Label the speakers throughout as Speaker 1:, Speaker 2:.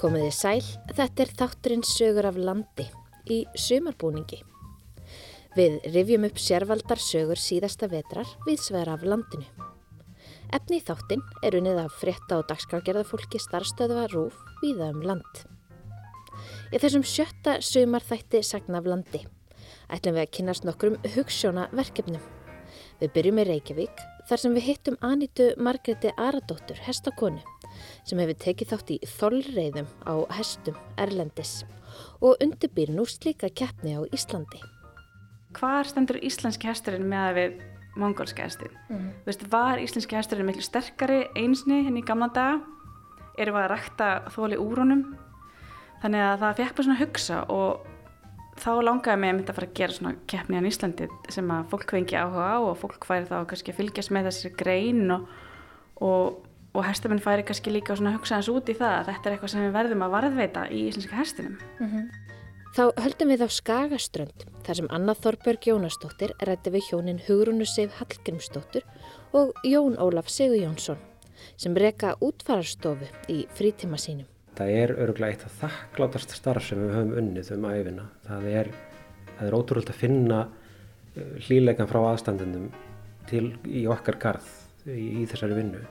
Speaker 1: Komiði sæl, þetta er þátturinn sögur af landi í sumarbúningi. Við rifjum upp sérvaldar sögur síðasta vetrar við sver af landinu. Efni í þáttin er unnið af frétta og dagskrafgerðarfólki starfstöðva rúf viða um land. Í þessum sjötta sumarþætti sagna af landi ætlum við að kynast nokkrum hugssjóna verkefnum. Við byrjum í Reykjavík þar sem við hittum Anítu Margreti Aradóttur, hestakonu, sem hefur tekið þátt í þollreiðum á hestum Erlendis og undirbýr nú slíka keppni á Íslandi.
Speaker 2: Hvar stendur íslenski hesturinn með að við mongolska hestin? Mm. Veist, var íslenski hesturinn miklu sterkari einsni henni í gamla daga? Erum við að rækta þóli úr honum? Þannig að það fekk bara svona að hugsa og þá langaði mig að fara að gera svona keppni á Íslandi sem að fólk fengi áhuga á og fólk færi þá kannski að fylgjast með þessari grein og, og, og hestamenn færi kannski líka að hugsa hans út í það að þetta er eitthvað sem við verðum að varðveita í íslenska hestinum. Mm -hmm.
Speaker 1: Þá höldum við á Skagaströnd þar sem Anna Þorberg Jónasdóttir rætti við hjónin Hugrunu Seif Hallgrimsdóttir og Jón Ólaf Sigur Jónsson sem reyka útfararstofu í frítíma sínum
Speaker 3: það er öruglega eitt af þakklátast starf sem við höfum unnið um æfina. Það er, er ótrúlega að finna uh, hlýleikan frá aðstandendum til í okkar garð í, í þessari vinnu.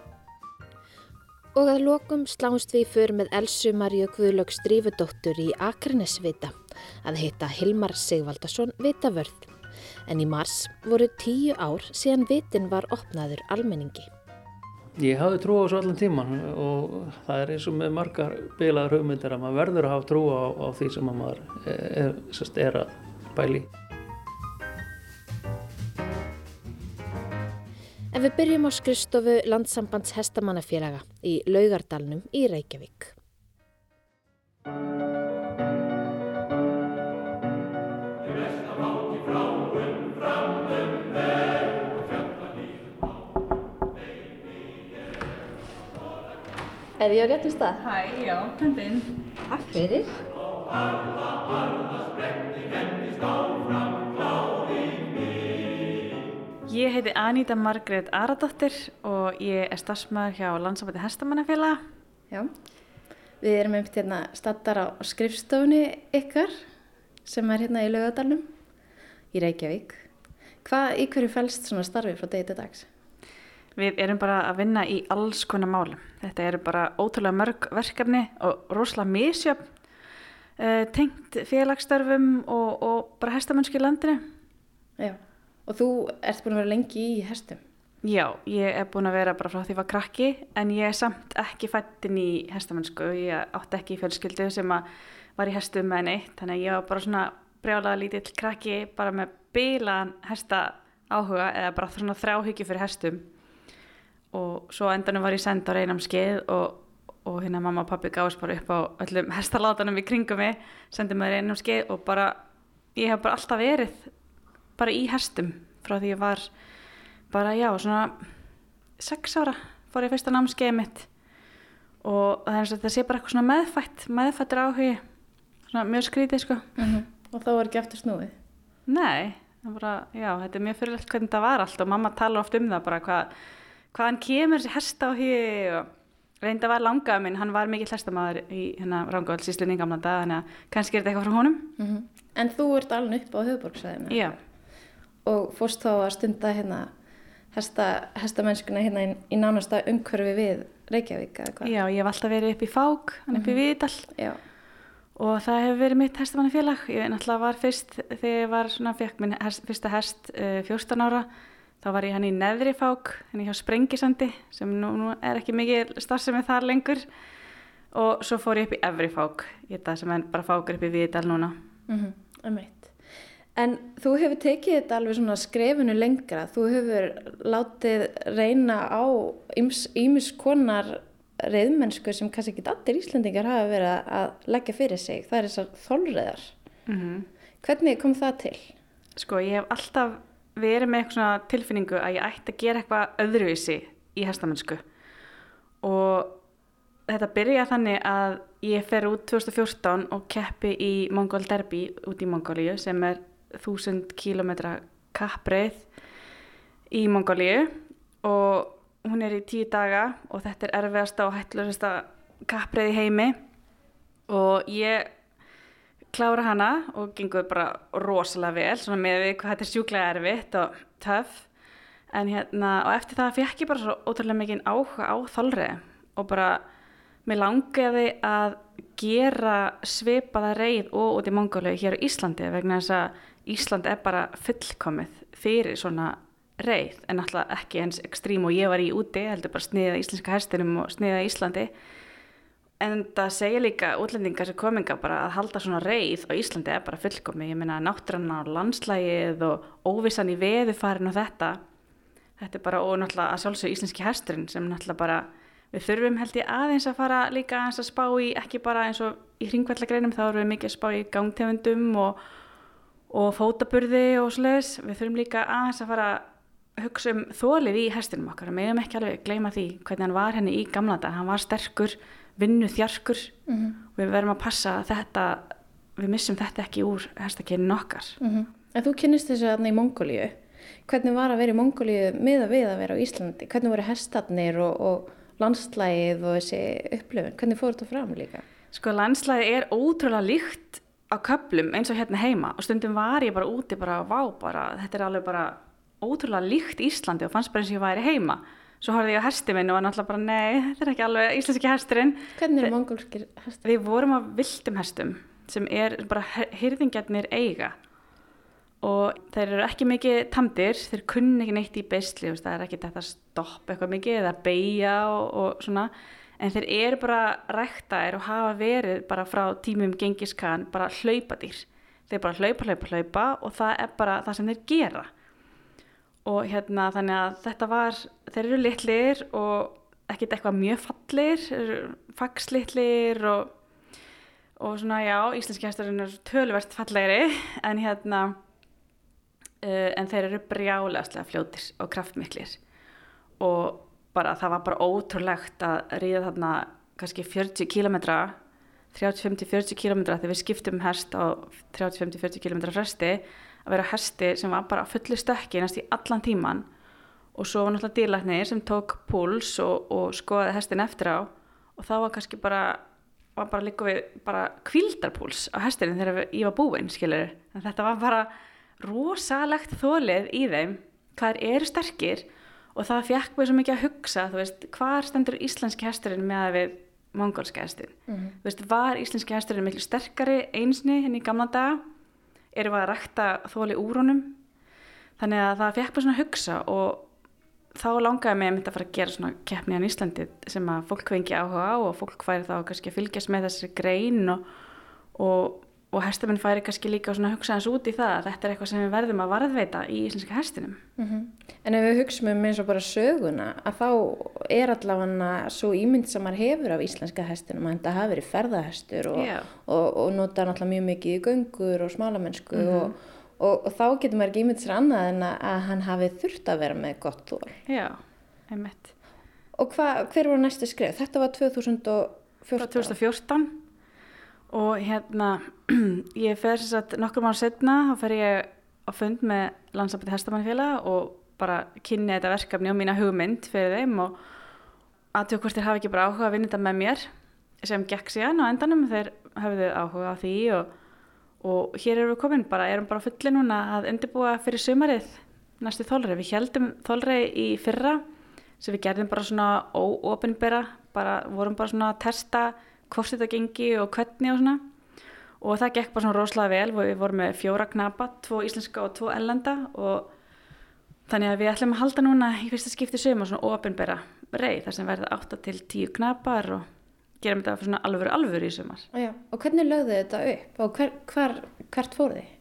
Speaker 1: Og að lokum slást við fyrir með Elsu Marju Guðlöks Drífudóttur í Akranesvita að heita Hilmar Sigvaldarsson Vitavörð. En í mars voru tíu ár síðan vitin var opnaður almenningi.
Speaker 4: Ég hafði trú á þessu allan tíman og það er eins og með margar bilaður hugmyndir að maður verður að hafa trú á, á því sem maður er, er, er að bæli.
Speaker 1: En við byrjum á skristofu Landsambands Hestamannafélaga í Laugardalnum í Reykjavík.
Speaker 5: Er ég á réttum stað?
Speaker 2: Hæ, já, hendur inn.
Speaker 5: Takk fyrir.
Speaker 2: Ég heiti Aníta Margrét Aradóttir og ég er stafsmæður hjá Landsambæti Hestamannafélag.
Speaker 5: Já, við erum einmitt hérna stattar á skrifstofunni ykkar sem er hérna í laugadalunum í Reykjavík. Hvað, í hverju fælst svona starfi frá degi til dags?
Speaker 2: Við erum bara að vinna í alls konar málum. Þetta eru bara ótrúlega mörg verkefni og rosalega misjöfn uh, tengt félagsstörfum og, og bara hestamönnski landinu.
Speaker 5: Já, og þú ert búin að vera lengi í hestum?
Speaker 2: Já, ég er búin að vera bara frá því að ég var krakki en ég er samt ekki fættin í hestamönnsku. Ég átti ekki í fjölskyldu sem var í hestum með neitt, þannig að ég var bara svona brjálega lítill krakki bara með bílan hesta áhuga eða bara svona þráhyggju fyrir hestum og svo endanum var ég senda á reynamskeið og, og hérna mamma og pappi gáðs bara upp á öllum hestalátanum í kringum mig sendið mér reynamskeið og bara ég hef bara alltaf verið bara í hestum frá því ég var bara já svona sex ára fór ég fyrsta námskeið mitt og það er eins og þetta sé bara eitthvað svona meðfætt meðfættur áhugi svona mjög skrítið sko mm
Speaker 5: -hmm. og þá var ekki eftir snúið?
Speaker 2: Nei, bara, já, þetta er mjög fyrirlegt hvernig þetta var allt og mamma tala oft um það bara hvað hvaðan kemur hesta á hér og reynda var langaða minn, hann var mikill hestamæður í hérna Rángavælsíslunni í gamla dag þannig að kannski er þetta eitthvað frá honum mm -hmm.
Speaker 5: En þú ert alveg upp á höfuborgsæðinu
Speaker 2: Já
Speaker 5: og fórst þá að stunda hérna hesta, hestamennskuna hérna í, í nánasta umhverfi við Reykjavík
Speaker 2: Já, ég hef alltaf verið upp í Fák hann upp í mhm. Vídal
Speaker 5: Já.
Speaker 2: og það hefur verið mitt hestamannafélag ég náttúrulega var fyrst þegar ég var svona, fekk minn hest, fyrsta hest uh, 14 ára Þá var ég hann í neðri fák, hann í hjá Sprengisandi sem nú, nú er ekki mikið starfsefni þar lengur og svo fór ég upp í efri fák, ég það sem er bara fákur upp í Víðdal núna.
Speaker 5: Mm -hmm, en þú hefur tekið þetta alveg svona skrefinu lengra, þú hefur látið reyna á ímis konar reyðmennsku sem kannski ekki allir Íslandingar hafa verið að leggja fyrir sig, það er þessar þólreðar. Mm -hmm. Hvernig kom það til?
Speaker 2: Sko ég hef alltaf verið með eitthvað tilfinningu að ég ætti að gera eitthvað öðruvísi í hestamennsku. Og þetta byrja þannig að ég fer út 2014 og keppi í Mongol Derby út í Mongóliu sem er 1000 km kappbreið í Mongóliu og hún er í tíu daga og þetta er erfiðasta og hættlurista kappbreið í heimi. Og ég klára hana og gengur bara rosalega vel svona með við hvað þetta er sjúklega erfitt og töff. En hérna og eftir það fekk ég bara svo ótrúlega mikið áhuga á þálrið og bara mér langiði að gera svipaða reið og út í Mongólu hér á Íslandi vegna þess að Ísland er bara fullkomið fyrir svona reið en alltaf ekki eins ekstrím og ég var í úti heldur bara sniða íslenska herstinum og sniða Íslandi en það segja líka útlendingar sem kominga bara að halda svona reið á Íslandi er bara fullkomið, ég meina náttúranna og landslægið og óvissan í veðufarin og þetta þetta er bara og náttúrulega að sjálfsög íslenski hersturinn sem náttúrulega bara við þurfum held ég aðeins að fara líka aðeins að spá í ekki bara eins og í hringvallagreinum þá erum við mikið að spá í gangtegundum og, og fótaburði og sluðis við þurfum líka aðeins að fara hugsa um þólið í herstinum okkar. Við hefum ekki alveg gleyma því hvernig hann var henni í gamla dag, hann var sterkur vinnu þjarkur mm -hmm. og við verðum að passa að þetta við missum þetta ekki úr herstakynnin okkar mm
Speaker 5: -hmm. En þú kynist þessu aðna í Mongóliu hvernig var að vera í Mongóliu með að við að vera á Íslandi, hvernig voru herstarnir og, og landslægið og þessi upplöfun, hvernig fór þetta fram líka?
Speaker 2: Sko landslægið er ótrúlega líkt á köplum eins og hérna heima og stundum var ég bara úti bara, vá bara, þetta er alveg bara ótrúlega líkt Íslandi og fannst bara eins og ég væri heima svo horfði ég á hersti minn og var náttúrulega bara nei, þetta er ekki alveg íslenski hersturinn
Speaker 5: Hvernig eru mongólskir herstur?
Speaker 2: Við vorum á vildum herstum sem er bara hyrðingjarnir eiga. Og þeir eru ekki mikið tamdir, þeir kunni ekki neitt í beisli, það er ekki þetta stopp eitthvað mikið eða beigja og, og svona, en þeir eru bara ræktaðir og hafa verið bara frá tímum gengiskan bara hlaupadýr, þeir bara hlaupa, hlaupa, hlaupa og það er bara það sem þeir gera og hérna þannig að þetta var, þeir eru litlir og ekkert eitthvað mjög fallir, fagslitlir og, og svona já, íslenski hæsturinn er tölverst fallegri en hérna uh, en þeir eru brjálega fljótir og kraftmiklir. Og bara það var bara ótrúlegt að ríða þarna kannski 40 kílometra 30-50-40 kílometra þegar við skiptum herst á 30-50-40 kílometra fresti að vera hersti sem var bara fulli stökki næst í allan tíman og svo var náttúrulega dýrlæknir sem tók púls og, og skoði herstin eftir á. Og þá var kannski bara var bara líka við bara kvildarpúls á hestinu þegar ég var búinn skilur en þetta var bara rosalegt þólið í þeim hvað eru sterkir. Og það fekk mér svo mikið að hugsa þú veist, hvað stendur íslenski hesturinn með að við mongolska hestin mm -hmm. þú veist, var íslenski hesturinn miklu sterkari einsni henni í gamla daga erum við að rækta þóli úr honum. Þannig að það fekk mér svona að hugsa og þá langaði mig að mynda að fara að gera svona keppni á Íslandi sem að fólk fengi áhuga á og fólk færi þá kannski að fylgjast með þessari grein og, og og hestamenn færi kannski líka að hugsa hans út í það að þetta er eitthvað sem við verðum að varðveita í íslenska hestinum.
Speaker 5: Mm -hmm. En ef við hugsaum um eins og bara söguna að þá er allavega svo ímynd sem maður hefur af íslenska hestinum að þetta hafi verið ferðahestur og, og, og nota náttúrulega mjög mikið í göngur og smalamennsku mm -hmm. og, og þá getur maður ekki ímynd sér annað en að hann hafi þurft að vera með gott þól.
Speaker 2: Já, einmitt.
Speaker 5: Og hva, hver voru næstu skrif? Þetta var 2014.
Speaker 2: 2014 og hérna ég fer þess að nokkur mánu setna þá fer ég á fund með landsabæti Hestamannfélag og bara kynni þetta verkefni og mína hugmynd fyrir þeim og aðtjók hvort þeir hafi ekki bara áhuga að vinna þetta með mér sem gekk síðan á endanum þeir hafið áhuga á því og, og hér erum við komin bara, erum bara fulli núna að undirbúa fyrir sumarið næstu þólrei, við heldum þólrei í fyrra sem við gerðum bara svona óofinbera, bara vorum bara svona að testa hvort þetta gengi og hvernig og svona og það gekk bara svona rosalega vel og við vorum með fjóra knapa, tvo íslenska og tvo ellenda og þannig að við ætlum að halda núna í fyrsta skipti sögum og svona ofinbæra reið þar sem verða 8 til 10 knapar og gerum þetta svona alvöru alvöru í sögumar.
Speaker 5: Já, og hvernig lögðu þetta upp og hver, hver, hvert fór þið?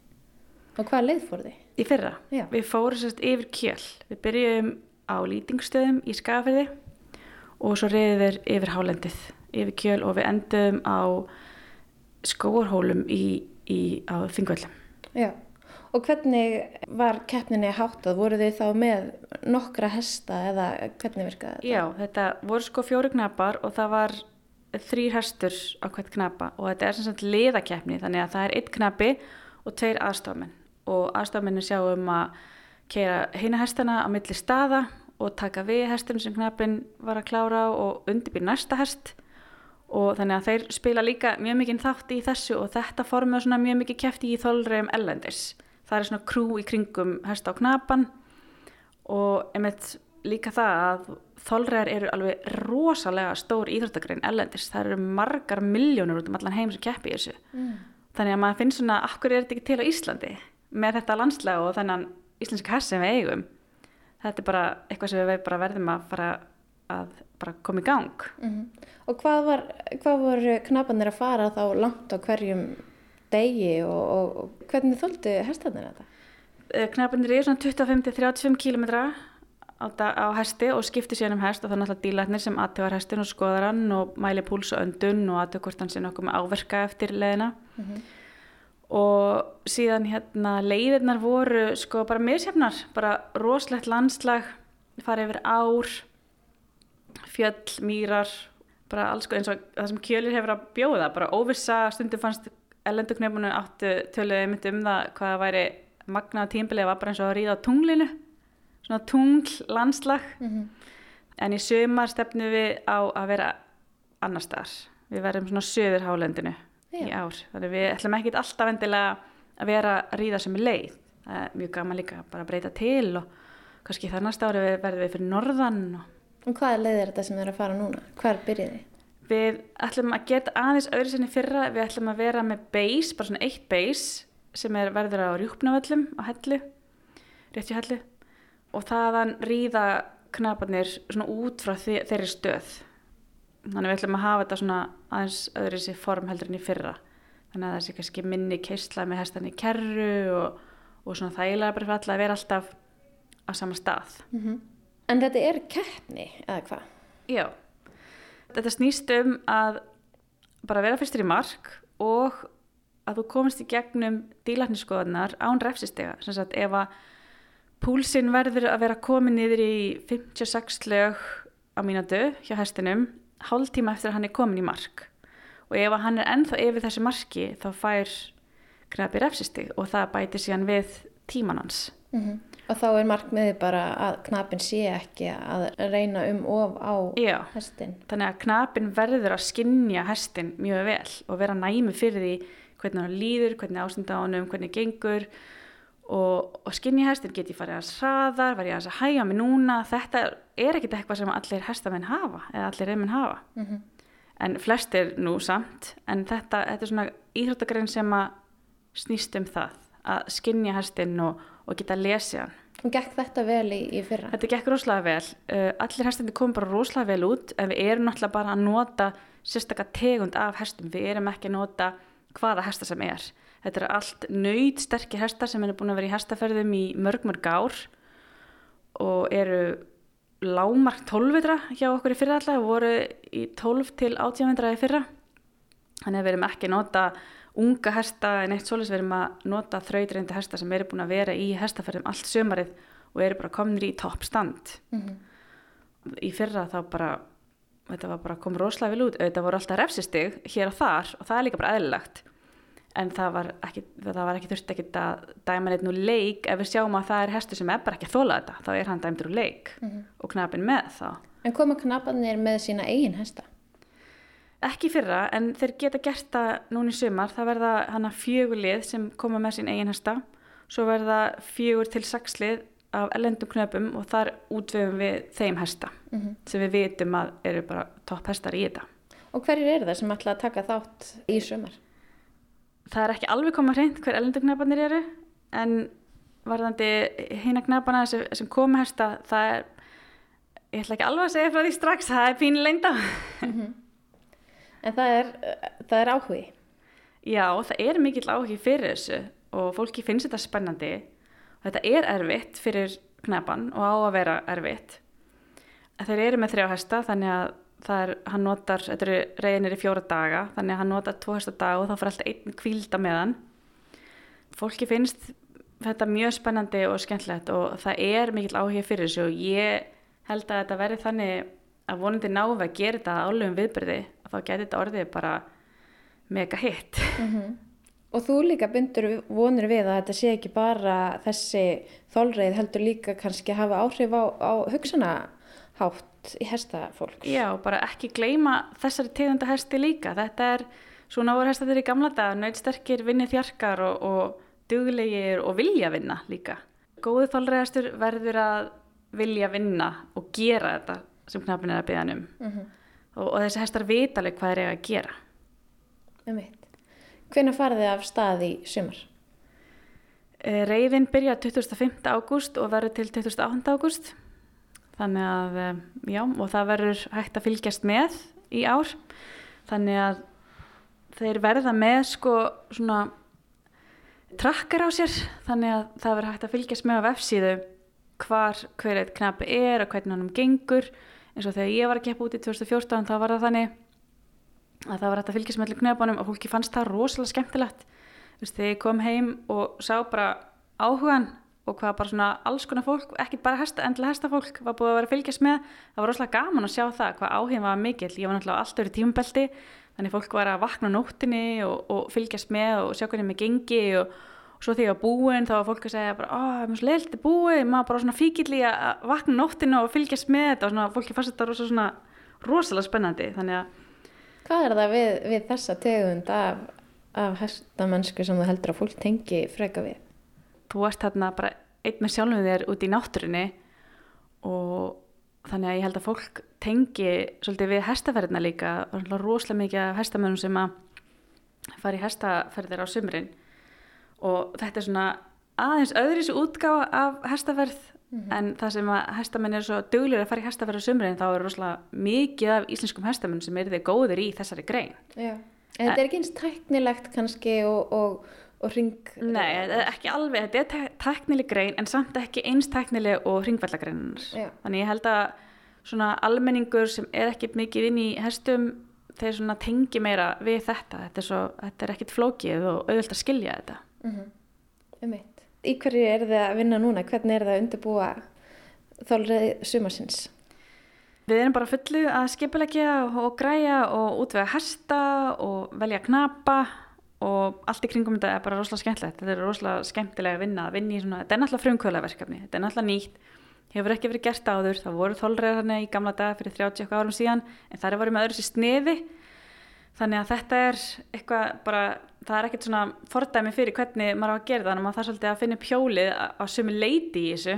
Speaker 5: Og hvað leið fór þið?
Speaker 2: Í fyrra. Já. Við fórum sérst yfir kjöl. Við byrjum á lýtingstöðum í Skagafyrði og svo reyðið við yfir hálendið yfir kjöl og við endum á skóarhólum í, í, á Þingvöldum.
Speaker 5: Já, og hvernig var keppninni háttað? Voru þið þá með nokkra hesta eða hvernig virkaði þetta?
Speaker 2: Já, þetta voru sko fjóru knapar og það var þrýr hestur á hvert knapa og þetta er sem sagt liðakeppni þannig að það er eitt knapi og tveir aðstofmenn og aðstofmennin sjáum að keira heina hestana á milli staða og taka við hestum sem knapin var að klára og undirbyrja næsta hest og þannig að þeir spila líka mjög mikið þátt í þessu og þetta formið svona mjög mikið kefti í þólreim ellendis. Það er svona krú í kringum hesta á knapan og einmitt líka það að þólregar eru alveg rosalega stór íþróttagrein ellendis. Það eru margar miljónur út um allan heim sem keppi í þessu. Mm. Þannig að maður finnst svona, akkur er þetta ekki til á Íslandi með þetta landslega og þennan íslenska hess sem við eigum. Þetta er bara eitthvað sem við bara verðum að fara að bara koma í gang.
Speaker 5: Mm -hmm. Og hvað, var, hvað voru knapanir að fara þá langt á hverjum degi og, og, og hvernig þóldu hestanir þetta?
Speaker 2: Knapanir eru svona 25-35 km á, á hesti og skiptir síðan um hest og er náttúrulega dílætnir sem aðtövar hestin og skoðar hann og mæli púls og öndun og aðtöð hvort hann sé nokkuð með áverka eftir leðina. Mm -hmm. Og síðan hérna leiðirnar voru sko bara misjafnar, bara roslegt landslag, farið yfir ár fjöll, mýrar bara alls eins og það sem kjölir hefur að bjóða bara óvissa, stundum fannst ellenduknefnunu áttu töluði myndi um það hvaða væri magnaða tímbilið var bara eins og að ríða á tunglinu svona tungl landslag mm -hmm. en í sömar stefnu við á að vera annar staðar við verðum svona söður hálendinu Já. í ár, þannig við ætlum ekki alltaf endilega að vera að ríða sem er leið það er mjög gaman líka bara að breyta til og kannski þannig ári verðum við fyrir norðan og
Speaker 5: Og hvaða leið er þetta sem þið er að fara núna? Hver byrjiði?
Speaker 2: Við ætlum að geta aðeins öðru sinni fyrra, við ætlum að vera með beis, bara svona eitt beis sem er verður á rjúpnavöllum á hellu, rétti hellu og þaðan ríða knaparnir svona út frá þeirri stöð. Þannig við ætlum að hafa þetta svona aðeins öðru sinni form heldur en í fyrra. Þannig að það sé kannski minni keistla með hestan í kerru og, og svona þægilega bara fyrir alla að vera alltaf á sama stað.
Speaker 5: Mm -hmm. En þetta er keppni, eða hvað?
Speaker 2: Já, þetta snýst um að bara vera fyrstur í mark og að þú komist í gegnum dílarniskoðanar án refsistega. Sem sagt, ef að púlsinn verður að vera komið niður í 56 lög á mínatu hjá hestinum, hálf tíma eftir að hann er komin í mark. Og ef hann er ennþá yfir þessi marki, þá fær grefi refsistig og það bætir síðan við tíman hans. Mm
Speaker 5: -hmm. Og þá er markmiði bara að knapin sé ekki að reyna um of á Já, hestin.
Speaker 2: Þannig að knapin verður að skinja hestin mjög vel og vera næmi fyrir því hvernig hann líður, hvernig ástunda á hann um, hvernig gengur og, og skinja hestin geti farið að sraðar, verið að hæga mig núna. Þetta er ekkit eitthvað sem allir hestamenn hafa eða allir reymenn hafa. Mm -hmm. En flestir nú samt, en þetta, þetta er svona íþróttagrein sem að snýst um það, að skinja hestin og og geta að lesa hann.
Speaker 5: Og gekk þetta vel í, í fyrra?
Speaker 2: Þetta gekk rosalega vel. Uh, allir hestandi kom bara rosalega vel út en við erum náttúrulega bara að nota sérstaklega tegund af hestum. Við erum ekki að nota hvaða hesta sem er. Þetta er allt nöyð sterkir hestar sem er búin að vera í hestaferðum í mörg mörg ár og eru lámark 12 vitra hjá okkur í fyrra alltaf. Við voru í 12 til 18 vitra í fyrra. Þannig að við erum ekki að nota unga hesta en eitt solis við erum að nota þrautreyndi hesta sem eru búin að vera í hestaferðum allt sömarið og eru bara kominir í toppstand mm -hmm. í fyrra þá bara þetta var bara komið rosalega vil út þetta voru alltaf refsistig hér og þar og það er líka bara eðlilegt en það var ekki, það var ekki þurft ekki að dæma neitt nú leik ef við sjáum að það er hestu sem er bara ekki að þóla þetta þá er hann dæmdur úr leik mm -hmm. og knapin með þá
Speaker 5: En koma knapanir með sína eigin hesta?
Speaker 2: Ekki fyrra en þeir geta gert það núni sumar, það verða hana fjögulið sem koma með sín eigin hesta svo verða fjögur til sexlið af ellendum knöpum og þar útvöfum við þeim hesta mm -hmm. sem við vitum að eru bara topp hestar í þetta
Speaker 5: Og hverjir eru það sem ætla að taka þátt í sumar?
Speaker 2: Það er ekki alveg komað hreint hver ellendum knöpanir eru en varðandi hýna knöpana sem, sem komi hesta það er, ég ætla ekki alveg að segja frá því strax það er pínleinda mm -hmm.
Speaker 5: En það er, það er áhugi?
Speaker 2: Já, það er mikill áhugi fyrir þessu og fólki finnst þetta spennandi þetta er erfitt fyrir knepan og á að vera erfitt. Þeir eru með þrjá hesta þannig að það er, hann notar, þetta eru reynir í fjóra daga þannig að hann notar tvo hesta dag og þá fyrir alltaf einn kvílda með hann. Fólki finnst þetta mjög spennandi og skemmtilegt og það er mikill áhugi fyrir þessu og ég held að þetta verði þannig að vonandi náðu að gera þetta álugum viðbyrði þá getur þetta orðið bara mega hitt mm -hmm.
Speaker 5: Og þú líka bindur vonur við að þetta sé ekki bara þessi þólreið heldur líka kannski að hafa áhrif á, á hugsanahátt í hestafólks.
Speaker 2: Já, bara ekki gleyma þessari tegunda hesti líka. Þetta er svona voru hestatir í gamla dag, nöytsterkir, vinnið þjarkar og, og duglegir og vilja vinna líka. Góðu þólræðastur verður að vilja vinna og gera þetta sem knapin er að byggja um.
Speaker 5: Mm
Speaker 2: Og, og þessi hestar vitaleg hvað er eiga að gera.
Speaker 5: Hvenær farið þið af stað í sumar?
Speaker 2: Reyðin byrja 25. ágúst og verður til 28. ágúst. Þannig að, eh, já, og það verður hægt að fylgjast með í ár. Þannig að þeir verða með sko svona trakkar á sér. Þannig að það verður hægt að fylgjast með á vefsíðu hvar hver eitt knapi er og hvernig hann gengur. Eins og þegar ég var að keppa út í 2014 þá var það þannig að það var hægt að fylgjast með allir knefanum og fólki fannst það rosalega skemmtilegt. Þú veist, þegar ég kom heim og sá bara áhugan og hvað bara svona alls konar fólk, ekki bara hesta, endilega hestafólk var búið að vera að fylgjast með. Það var rosalega gaman að sjá það, hvað áhugin var mikill. Ég var náttúrulega alltaf verið tímubelti, þannig fólk var að vakna nóttinni og, og fylgjast með og sjá hvernig með gengi og, og svo þegar búin þá var fólk að segja bara, ó, það er svo leilt, er búið, maður bara svona fíkill í að vakna á nóttinni og fylgjast með þetta. Og svona fólki fannst þetta rosa, svona, rosalega spennandi, þannig að
Speaker 5: Hvað er það við, við þessa tegund af, af hestamennsku sem þú heldur að fólk tengi freka við?
Speaker 2: þú ert þarna bara einn með sjálfum þér út í náttúrunni og þannig að ég held að fólk tengi svolítið við hestaferðina líka. Og rosalega mikið af hestamönnum sem að fara í hestaferðir á sumrin og þetta er svona aðeins öðris útgáfa af hestaferð en það sem að hestamenn er svo duglir að fara í hestaferð á sumrin þá er rosalega mikið af íslenskum hestamenn sem eru þið góðir í þessari grein
Speaker 5: Já. En þetta er ekki eins tæknilegt kannski og, og, og ring...
Speaker 2: Nei, ekki alveg, þetta er tæknileg grein en samt ekki eins tæknileg og hringvallagreinar.
Speaker 5: Já.
Speaker 2: Þannig ég held að svona almenningur sem er ekki mikið inn í hestum, þeir svona tengi meira við þetta. Þetta er, svo, þetta er ekkit flókið og auðvöld að skilja þetta.
Speaker 5: Um eitt. Í hverju er þið að vinna núna? Hvernig er það að undirbúa þálreði sumarsins?
Speaker 2: Við erum bara fullu að skipulegja og, græja og útvega hesta og velja knapa og allt í kringum þetta er bara rosalega skemmtilegt. Þetta er rosalega skemmtilega að vinna, að vinna í svona, þetta er náttúrulega frumkvöla verkefni, þetta er náttúrulega nýtt, hefur ekki verið gert áður, það voru þólreðar hann í gamla dag fyrir 30 eitthvað árum síðan, en það er verið með öðru sér sniði, þannig að þetta er eitthvað bara, það er ekkert svona fordæmi fyrir hvernig maður á að gera það, þannig að maður þarf svolítið að finna upp hjólið á, sumi leiti í þessu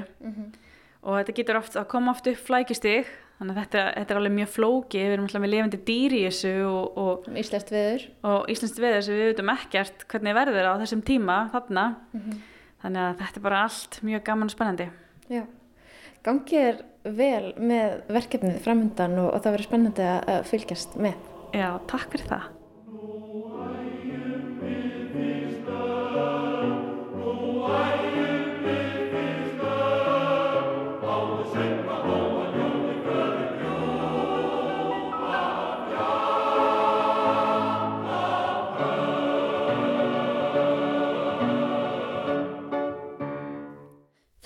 Speaker 2: og þetta getur oft að koma oft upp flækistig, þannig að þetta, þetta er alveg mjög flóki, við erum alltaf með lifandi dýr í þessu og, og
Speaker 5: Íslenskt veður.
Speaker 2: og Íslands veður sem við veitum ekkert hvernig verður á þessum tíma þarna þannig að þetta er bara allt mjög gaman og spennandi
Speaker 5: Já. Gangið er vel með verkefnið framöndan og, og það verður spennandi að, að fylgjast með.
Speaker 2: Já, takk fyrir það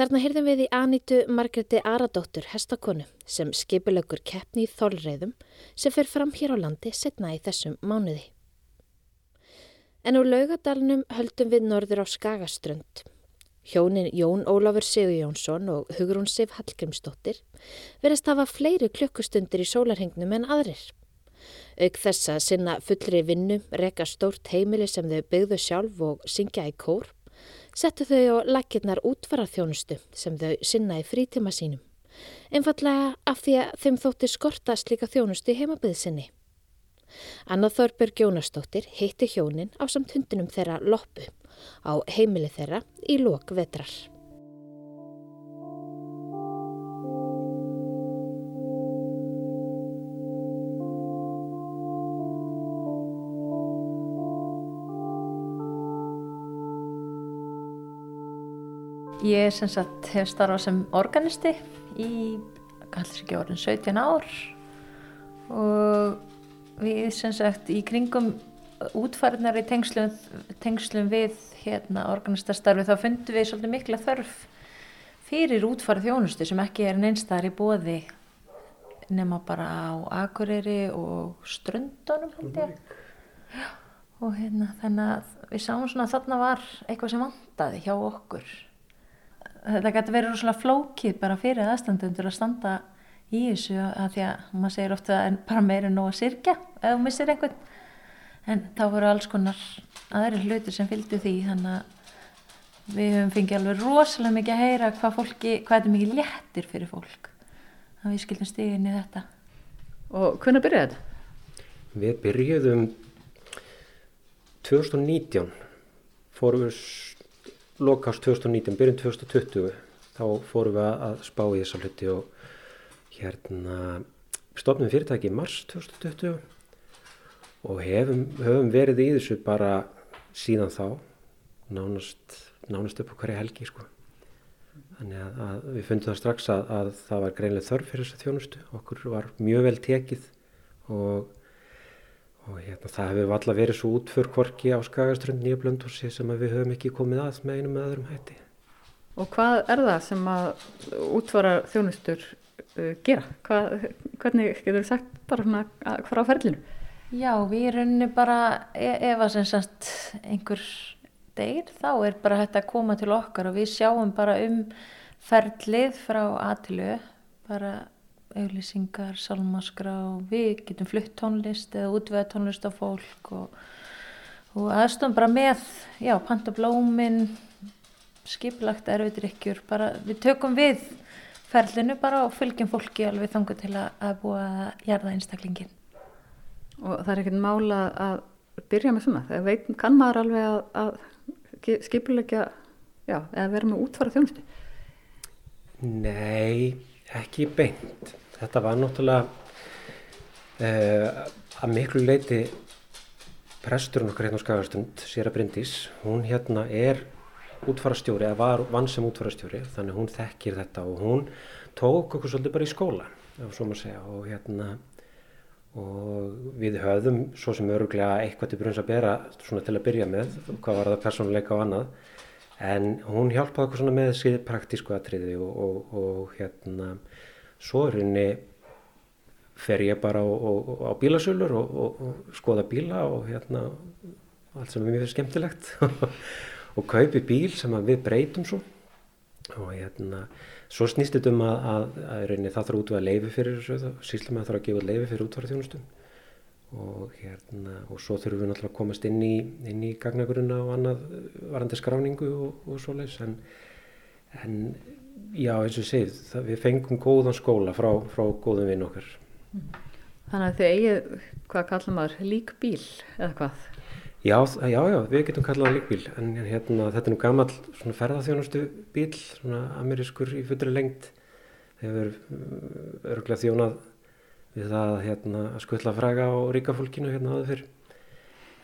Speaker 1: Þarna heyrðum við í Anítu Margreti Aradóttur hestakonu sem skipulögur keppni í þolreiðum sem fer fram hér á landi setna í þessum mánuði. En úr laugadalunum höldum við norður á Skagaströnd. Hjónin Jón Ólafur Sigur Jónsson og Hugrún Sif Hallgrimsdóttir verðast hafa fleiri klukkustundir í sólarhengnum en aðrir. Auk þess að sinna fullri vinnu, reka stórt heimili sem þau byggðu sjálf og syngja í kór, settu þau á lakirnar útfararþjónustu sem þau sinna í frítíma sínum. Einfallega af því að þeim þótti skorta slíka þjónustu í heimabið sinni. Anna Þorberg Jónastóttir heitti hjónin á samt hundinum þeirra Loppu á heimili þeirra í lok vetrar.
Speaker 6: Ég sem sagt hef starfað sem organisti í, kallar ekki orðin 17 ár. Og við sem sagt í kringum útfariðnar í tengslum, tengslum við hérna organistastarfi þá fundum við svolítið mikla þörf fyrir útfarið þjónustu sem ekki er neinstæðar í bóði nema bara á Akureyri og Ströndunum held ég. Og hérna þannig að við sáum svona að þarna var eitthvað sem vantaði hjá okkur þetta gæti verið rosalega flókið bara fyrir aðstandendur að standa í þessu að því að maður segir ofta en bara meira en nóg að sirkja ef þú missir einhvern en þá voru alls konar aðri hlutir sem fylgdu því þannig að við höfum fengið alveg rosalega mikið að heyra hvað fólki, hvað þetta er mikið léttir fyrir fólk að við skildum stigin í þetta
Speaker 7: Og hvernig byrjaði þetta?
Speaker 3: Við byrjuðum 2019, fórum við lokast 2019, byrjun 2020, þá fórum við að spá í þessa hluti og hérna stopnum fyrirtæki í mars 2020 og hefum, höfum verið í þessu bara síðan þá, nánast, nánast upp á hverja helgi sko. Þannig að, að við fundum það strax að, að það var greinlega þörf fyrir þessa þjónustu. Okkur var mjög vel tekið og, og hérna, það hefur alltaf verið svo útför kvorki á Skagaströnd nýja blöndhúsi sem við höfum ekki komið að með einum með öðrum hætti.
Speaker 7: Og hvað er það sem að útfara þjónustur uh, gera? Hvað, hvernig getur þú sagt bara svona að- frá ferlinu?
Speaker 6: Já, við rauninni bara e- ef að sem sagt einhver deyr þá er bara hægt að koma til okkar og við sjáum bara um ferlið frá aðtilu bara auglýsingar, salmaskrá við getum flutt tónlist eða útveða tónlist á fólk og, og aðstofum bara með já, panta blómin skipulagt erfiðrykkjur bara við tökum við ferlinu bara og fylgjum fólki alveg þangu til að, að búa að jarða einstaklingin
Speaker 7: Og það er ekkert mála að byrja með svona. Það veit, kann maður alveg að, að skipulegja, já, eða vera með útfara þjónustu.
Speaker 3: Nei, ekki beint. Þetta var náttúrulega uh, að miklu leiti presturinn okkar hérna á Skagastund, Sýra Bryndís, hún hérna er útfarastjóri, eða var vann sem útfarastjóri, þannig hún þekkir þetta og hún tók okkur svolítið bara í skóla, ef svo maður segja, og hérna og við höfðum svo sem öruglega eitthvað til brunns að bera svona til að byrja með, hvað var það persónuleika og annað, en hún hjálpaði okkur svona með þessi praktísku atriði og, og, og hérna svo er henni fer ég bara á, á, á bílasölur og, og skoða bíla og hérna allt sem er mjög skemmtilegt. Og kaupi bíl sem að við breytum svo. Og hérna svo snýst þetta um að, að, að reyni, það þarf útvega leifi fyrir þessu síslum að það þarf að gefa leifi fyrir útvarðarþjónustu og hérna og svo þurfum við náttúrulega að komast inn í, inn í gagnagrunna og annað varandi skráningu og, og svoleiðis. En, en já eins og það, við fengum góðan skóla frá, frá góðum vinn okkar.
Speaker 7: Þannig að þið eigið, hvað kallar maður, líkbíl eða hvað?
Speaker 3: Já, já, já, við getum kallað líkbíl en hérna, þetta er nú gammal svona ferðarþjónustu bíl, svona amerískur í fullri lengt hefur örgulega þjónað við það hérna, að skvölla fræga á ríkafólkinu hérna áður fyrr.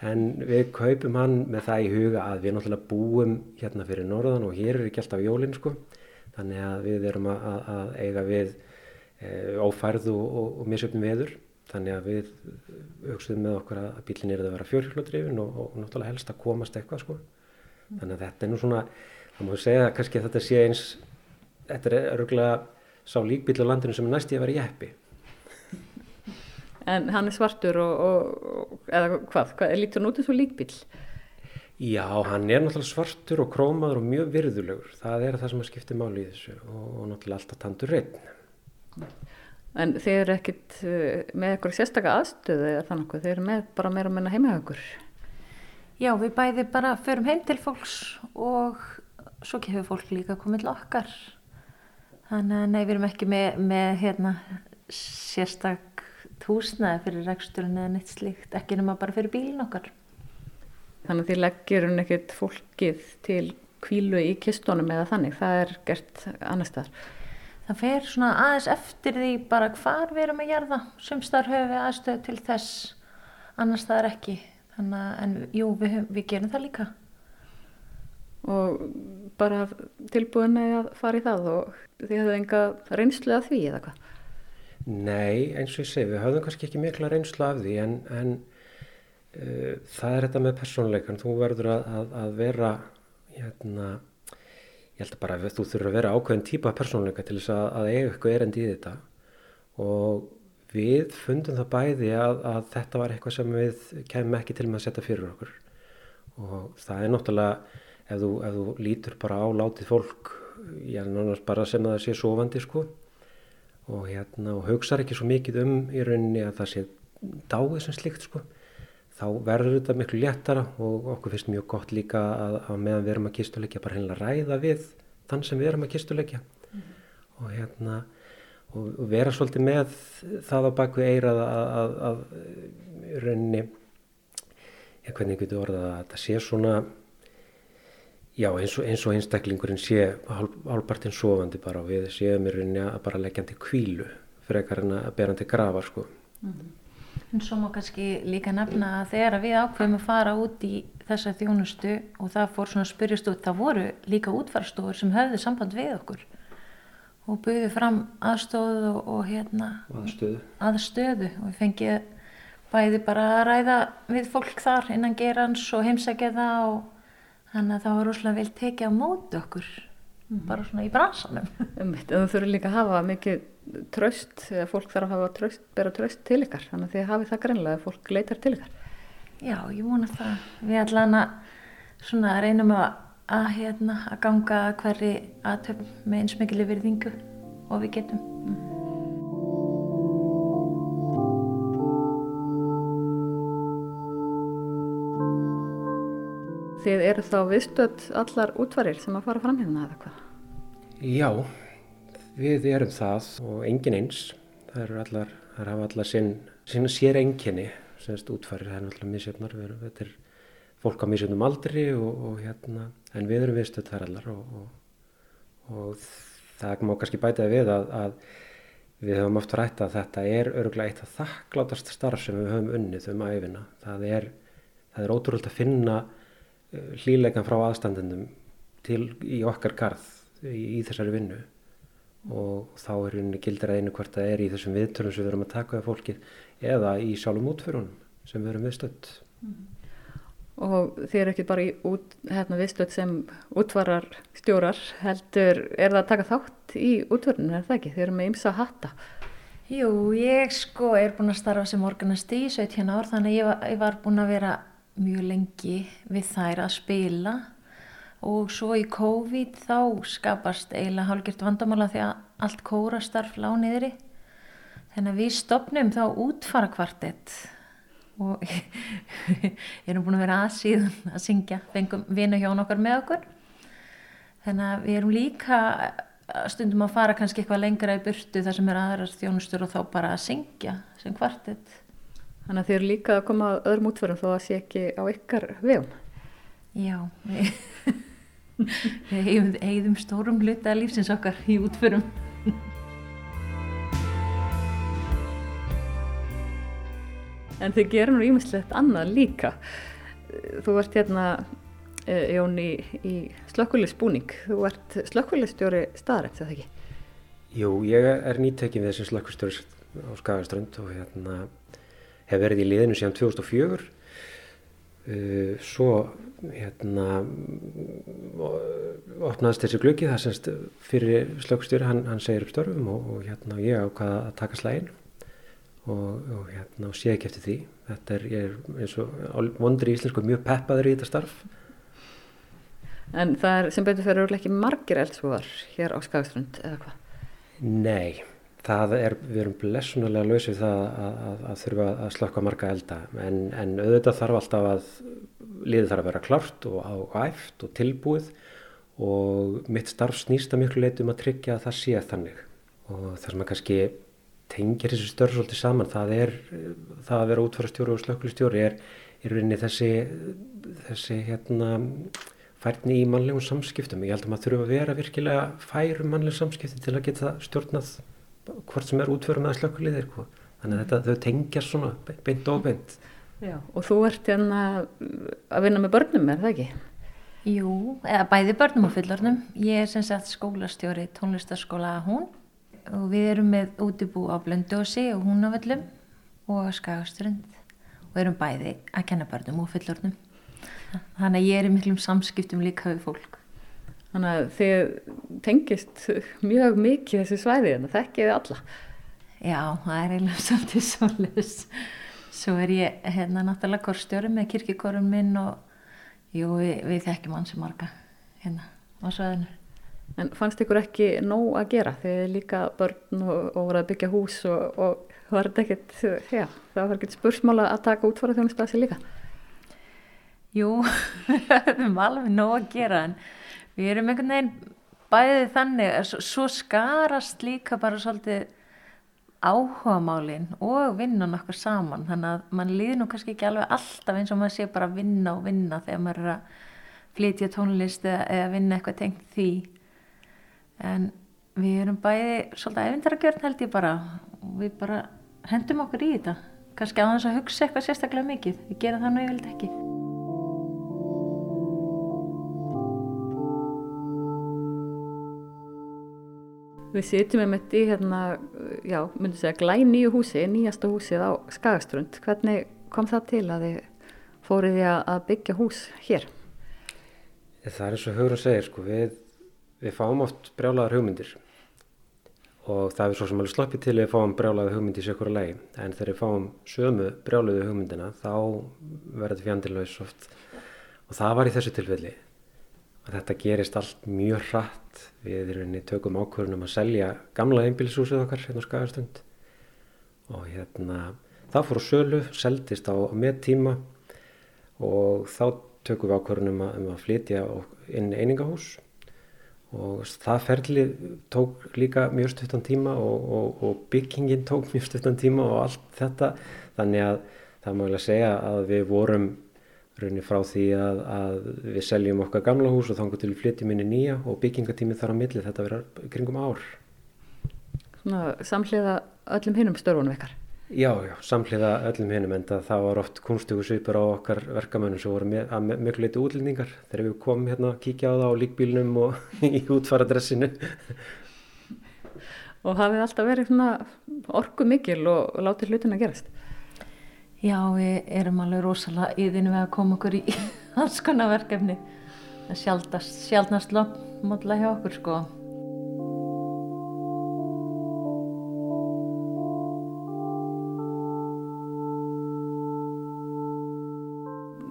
Speaker 3: En við kaupum hann með það í huga að við náttúrulega búum hérna fyrir norðan og hér er ekki alltaf jólinn sko þannig að við erum að, að, að eiga við e, ófærð og, og, og misöfnum veður þannig að við hugsaðum með okkur að bílinn er að vera fjórhjóladrifin og, og náttúrulega helst að komast eitthvað sko. Þannig að þetta er nú svona, það má segja að kannski að þetta sé eins, þetta er örgulega sá líkbíl á landinu sem er næst í að vera jeppi.
Speaker 7: En hann er svartur og, og eða hvað, hvað lítur hann út eins og líkbíl?
Speaker 3: Já, hann er náttúrulega svartur og krómaður og mjög virðulegur. Það er það sem að skipta máli í þessu og, og náttúrulega alltaf tandur reynd.
Speaker 7: En þeir eru ekkit uh, með eitthvað sérstakka aðstöðu eða þannig að þeir eru með bara meira að menna heima okkur.
Speaker 6: Já, við bæði bara förum heim til fólks og svo kefur fólk líka komið til okkar. Þannig að nei, við erum ekki með, með hérna, sérstak húsnaði fyrir reksturinn eða neitt slíkt, ekki nema bara fyrir bílinn okkar.
Speaker 7: Þannig að þið leggjur hún ekkit fólkið til kvílu í kistunum eða þannig, það er gert annar staðar.
Speaker 6: Það fer svona aðeins eftir því bara hvar við erum að gerða. Sumstar höfum við aðstöðu til þess, annars það er ekki. Þannig að, en jú, við, höfum, við gerum það líka.
Speaker 7: Og bara tilbúin að fara í það og þið hefðu enga reynslu af því eða hvað?
Speaker 3: Nei, eins og ég segi, við höfðum kannski ekki mikla reynslu af því en, en það er þetta með persónleikan. Þú verður að, að, að vera, hérna, ég held að bara þú þurfur að vera ákveðin típa persónleika til þess að, að eiga eitthvað erendi í þetta. Og við fundum það bæði að þetta var eitthvað sem við kemum ekki til með að setja fyrir okkur. Og það er náttúrulega ef þú, ef þú lítur bara á látið fólk ég er náttúrulega bara sem að það sé sofandi sko. Og, hérna, og hugsaður ekki svo mikið um í rauninni að það sé dáið sem slikt sko þá verður þetta miklu léttara og okkur finnst mjög gott líka að, að meðan við erum að kistuleikja bara hennilega ræða við þann sem við erum að kistuleikja mm -hmm. og hérna og, og vera svolítið með það á bakvið eirað að, að, að rauninni ég hvernig getur orðað að þetta sé svona já eins og, eins og einstaklingurinn sé hálfpartinn sofandi bara og við séum í rauninni að bara leggja hann til kvílu frekar en að bera hann til gravar sko mm -hmm.
Speaker 6: En svo má kannski líka nefna að þegar við ákveðum að fara út í þessa þjónustu og það fór svona spyrjast út, það voru líka útfarstofur sem höfðu samband við okkur og buðið fram aðstóðu og, og hérna
Speaker 3: aðstöðu.
Speaker 6: aðstöðu og við fengið bæði bara að ræða við fólk þar innan gerans og heimsækja það og þannig að það var rosalega vel tekið á móti okkur. Bara svona í bransanum.
Speaker 7: Þú þurfur líka að hafa mikið tröst, eða fólk þarf að hafa tröst, bera tröst til ykkar, þannig að þið hafið það greinlega að fólk leitar til ykkar.
Speaker 6: Já, ég vona það. Við allan að svona reynum að, að, hérna, að ganga hverri aðtöfn með eins mikil yfirðingu og við getum.
Speaker 7: Þið eru þá viðstödd allar útvarir sem að fara fram hérna eða hvað?
Speaker 3: Já, við erum það og engin eins. Það eru allar, það hafa allar sinn, sína sér enginni, semst útvarir, það er náttúrulega misjöfnar. Þetta er fólk á misjöfnum aldri og, og hérna, en við erum viðstödd þar allar og, og, og það má kannski bætaði við að, að við höfum oft rætt að þetta er öruglega eitt af þakklátast starf sem við höfum unnið um æfina. Það er, er ótrúlega að finna hlýleikan frá aðstandendum til í okkar garð í, í þessari vinnu og þá er henni gildir að einu hvort það er í þessum viðtörnum sem við erum að taka af fólkið eða í sjálfum útförunum sem við erum viðstödd. Mm.
Speaker 7: Og þið eru ekki bara í út, hérna, viðstödd sem útvarar stjórar heldur, er það að taka þátt í útförunum, er það ekki? Þið eru með ymsa að hatta.
Speaker 6: Jú, ég sko er búin að starfa sem organisti í 17 ár þannig ég var, ég var búin að vera mjög lengi við þær að spila. Og svo í COVID þá skapast eiginlega hálfgjört vandamála því að allt kórastarf lániðri þannig að við stopnum þá útfara kvartett og erum búin að vera aðsíðan að syngja, fengum vinu hjá okkar með okkur. Þannig að við erum líka stundum að fara kannski eitthvað lengra í burtu þar sem er aðrar þjónustur og þá bara að syngja sem kvartett
Speaker 7: Þannig að eru líka að koma að öðrum útförum þó að sé ekki á ykkar vegum.
Speaker 6: Já, við, við eigðum stórum hluta lífsins okkar í útförum.
Speaker 7: En þið gerum nú ímislegt annað líka. Þú ert hérna, eh, Jón, í, í slökkulisbúning. Þú ert slökkulistjóri staðrætt, eða ekki?
Speaker 3: Jú, ég er nýttekinn við þessi slökkustjóri á Skagaströnd og hérna hef verið í liðinu síðan 2004 uh, svo hérna opnaðist þessi glöggi það semst fyrir slökkstjóri hann, hann segir upp störfum og, og hérna ég ákvaða að taka slægin og, og hérna og sé ekki eftir því. Þetta er, ég er eins og vondur í Íslensku mjög peppaður í þetta starf.
Speaker 7: En það er sem betur fyrir ekki margir eldsvoðar hér á Skagströnd eða hvað?
Speaker 3: Nei það er, við erum blessunulega lausið það að, að, að þurfa að slökka marga elda. En, en auðvitað þarf alltaf að liðið þarf að vera klart og áæft og tilbúið. Og mitt starf snýst að miklu leitum að tryggja að það sé þannig. Og það sem að kannski tengir þessu störf svolítið saman það er það að vera útfærastjóri og slökkulistjóri er í rauninni þessi þessi hérna færni í mannlegum samskiptum. Ég held að maður þurfa að vera virkilega fær um mannlegum samskipti til að geta stjórnað hvort sem er útförum eða slökkuliðir sko. þannig að þetta, þau tengja svona beint og beint
Speaker 7: Já, og þú ert hérna að vinna með börnum, er það ekki?
Speaker 6: Jú, eða bæði börnum og fullornum ég er sem sagt skólastjóri tónlistaskóla hún og við erum með útibú á Blöndósi og húnavöllum og Skagaströnd og erum bæði að kenna börnum og fullornum þannig að ég er í miklum samskiptum líka við fólk
Speaker 7: Þannig að þið tengist mjög mikið þessu svæði en það þekkið alla.
Speaker 6: Já, það er eiginlega svolítið svolítið. Svo er ég hérna náttúrulega korstjóri með kirkikorum minn og jú, við, við þekkjum hansi marga hérna á svæðinu.
Speaker 7: En fannst ykkur ekki nóg að gera þegar líka börn og, og voru að byggja hús og, og var þetta ekkert, já, það var ekkert spursmála að taka útfara sér líka?
Speaker 6: Jú, við höfum alveg nóg að gera en við erum einhvern veginn bæðið þannig, svo, skarast líka bara svolítið áhugamálin og vinnan okkur saman. Þannig að mann líður nú kannski ekki alveg alltaf eins og maður sé bara vinna og vinna þegar maður er að flytja tónlist eða, eða vinna eitthvað tengt því. En við erum bæði svolítið efindargjörn held ég bara. Og við bara hendum okkur í þetta. Kannski á þess að hugsa eitthvað sérstaklega mikið. Við gerum það nú yfirlega ekki
Speaker 7: Við sitjum með mitt í hérna, já, myndi segja glæn nýju húsi, nýjasta húsið á Skagastrund. Hvernig kom það til að þið fóruð því að byggja hús hér?
Speaker 3: Það er eins og Hugrun segir, sko, við, við fáum oft brjálaðar hugmyndir og það er svo sem alveg sloppið til að við fáum brjálaði hugmyndi í sér lagi en þegar við fáum sömu brjálaði hugmyndina þá verður þetta fjandilvægis oft og það var í þessu tilfelli þetta gerist allt mjög hratt. Við tökum ákvörunum að selja gamla einbílisúsið okkar hérna á Skagastund og hérna það fór á sölu, seldist á, á með tíma og þá tökum við ákvörunum að, um að flytja inn einingahús. Og það ferli tók líka mjög stuttan tíma og, og, og byggingin tók mjög stuttan tíma og allt þetta. Þannig að það má ég segja að við vorum raunni frá því að, að við seljum okkar gamla hús og þannig til við flytjum inn í nýja og byggingatími þar á milli þetta verður kringum ár
Speaker 7: Svona samhliða öllum hinnum störfunum ykkar
Speaker 3: Já, já, samhliða öllum hinnum en það var oft kunstugu svipur á okkar verkamönnum sem voru með, að mjög leiti útlendingar þegar við komum hérna að kíkja á það á líkbílnum og í útfaradressinu.
Speaker 7: Og hafið alltaf verið svona orgu mikil og, og látið hlutin að gerast?
Speaker 6: Já, við erum alveg rosalega yðinu við að koma okkur í alls konar verkefni. Það sjálfnast, sjálfnast lótmódla hjá okkur sko.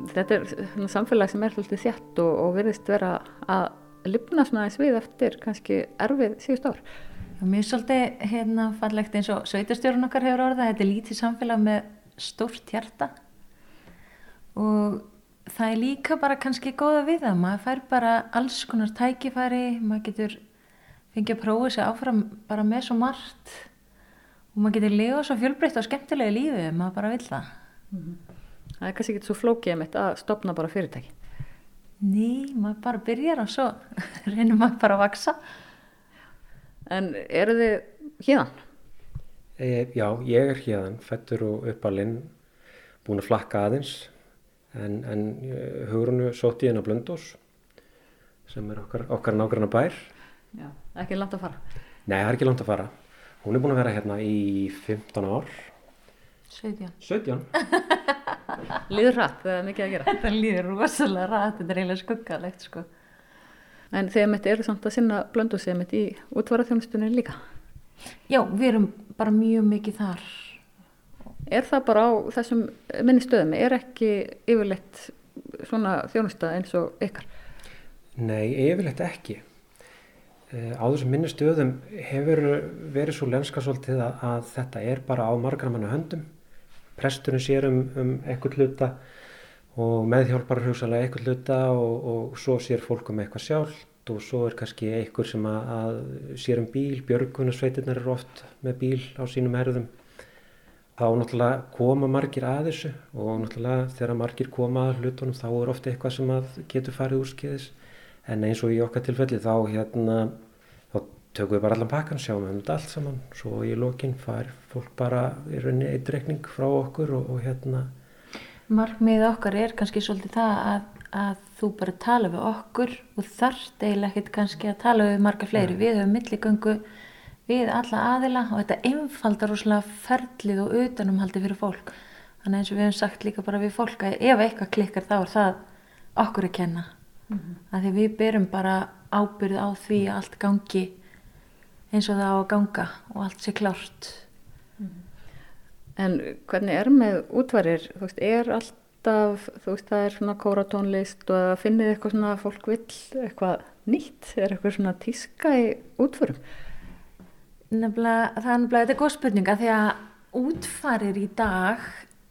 Speaker 7: þetta er samfélag sem er svolítið þjætt og, og verðist vera að lifna svona eins við eftir kannski erfið síðust ár.
Speaker 6: Mér er svolítið hérna fallegt eins og sveitarstjórun okkar hefur orðað, þetta er lítið samfélag með stórt hjarta og það er líka bara kannski góða við það, maður fær bara alls konar tækifæri, maður getur fengið að prófa sig áfram bara með svo margt og maður getur liða svo fjölbreytt og skemmtilega lífið, maður bara vil það. Mm -hmm.
Speaker 7: Það er kannski ekki svo flókið þetta að stopna bara fyrirtæki.
Speaker 6: Ný, maður bara byrjar og svo reynir maður bara að vaksa.
Speaker 7: En eru þið híðan?
Speaker 3: E, já, ég er híðan, fættur og uppalinn, búin að flakka aðeins. En, en e, hugurnu sótt í henn á Blöndós, sem er okkar, okkar nágranna bær.
Speaker 7: Já, ekki langt að fara?
Speaker 3: Nei, það er ekki langt að fara. Hún er búin að vera hérna í 15 ár.
Speaker 6: 17.
Speaker 3: 17?
Speaker 7: Líður rætt, það er mikið að gera.
Speaker 6: Þetta líður rosalega rætt, þetta er eiginlega skuggalegt sko.
Speaker 7: En þegar mitt eru samt að sinna blöndu sig mitt í útvarðarþjónustunni líka?
Speaker 6: Já, við erum bara mjög mikið þar.
Speaker 7: Er það bara á þessum minni stöðum? Er ekki yfirleitt svona þjónusta eins og ykkar?
Speaker 3: Nei, yfirleitt ekki. Eh, á þessum minni stöðum hefur verið svo lenska svolítið að, að þetta er bara á margra manna höndum presturinn sér um, um eitthvað hluta og meðhjálpar hugsalega eitthvað hluta og, og svo sér fólk um eitthvað sjálft og svo er kannski einhver sem að, að sér um bíl, björgunarsveitirnar eru oft með bíl á sínum herðum. Þá náttúrulega koma margir að þessu og náttúrulega þegar margir koma að hlutunum þá er ofta eitthvað sem getur farið úr skeiðis en eins og í okkar tilfelli þá hérna tökum við bara allan pakkan, sjáum við um þetta allt saman. Svo í lókinn fær fólk bara í rauninni eitt reikning frá okkur og, og hérna.
Speaker 6: Markmið okkar er kannski svolítið það að, að þú bara tala við okkur og þarft eiginlega ekkert kannski að tala við marga fleiri, ja. við höfum milligöngu við alla aðila og þetta einfaldar úrslega ferlið og utanumhaldi fyrir fólk þannig eins og við hefum sagt líka bara við fólk að ef eitthvað klikkar þá er það okkur að kenna mm -hmm. að því við byrjum bara ábyrð á því að allt gangi eins og það á að ganga og allt sé klárt.
Speaker 7: En hvernig er með útvarir, veist, er allt alltaf, þú veist, það er svona kóratónlist og að finnið eitthvað svona að fólk vill eitthvað nýtt, er eitthvað svona tíska í útförum?
Speaker 6: Nefnilega, það er nefnilega, þetta er góð spurninga því að útfarir í dag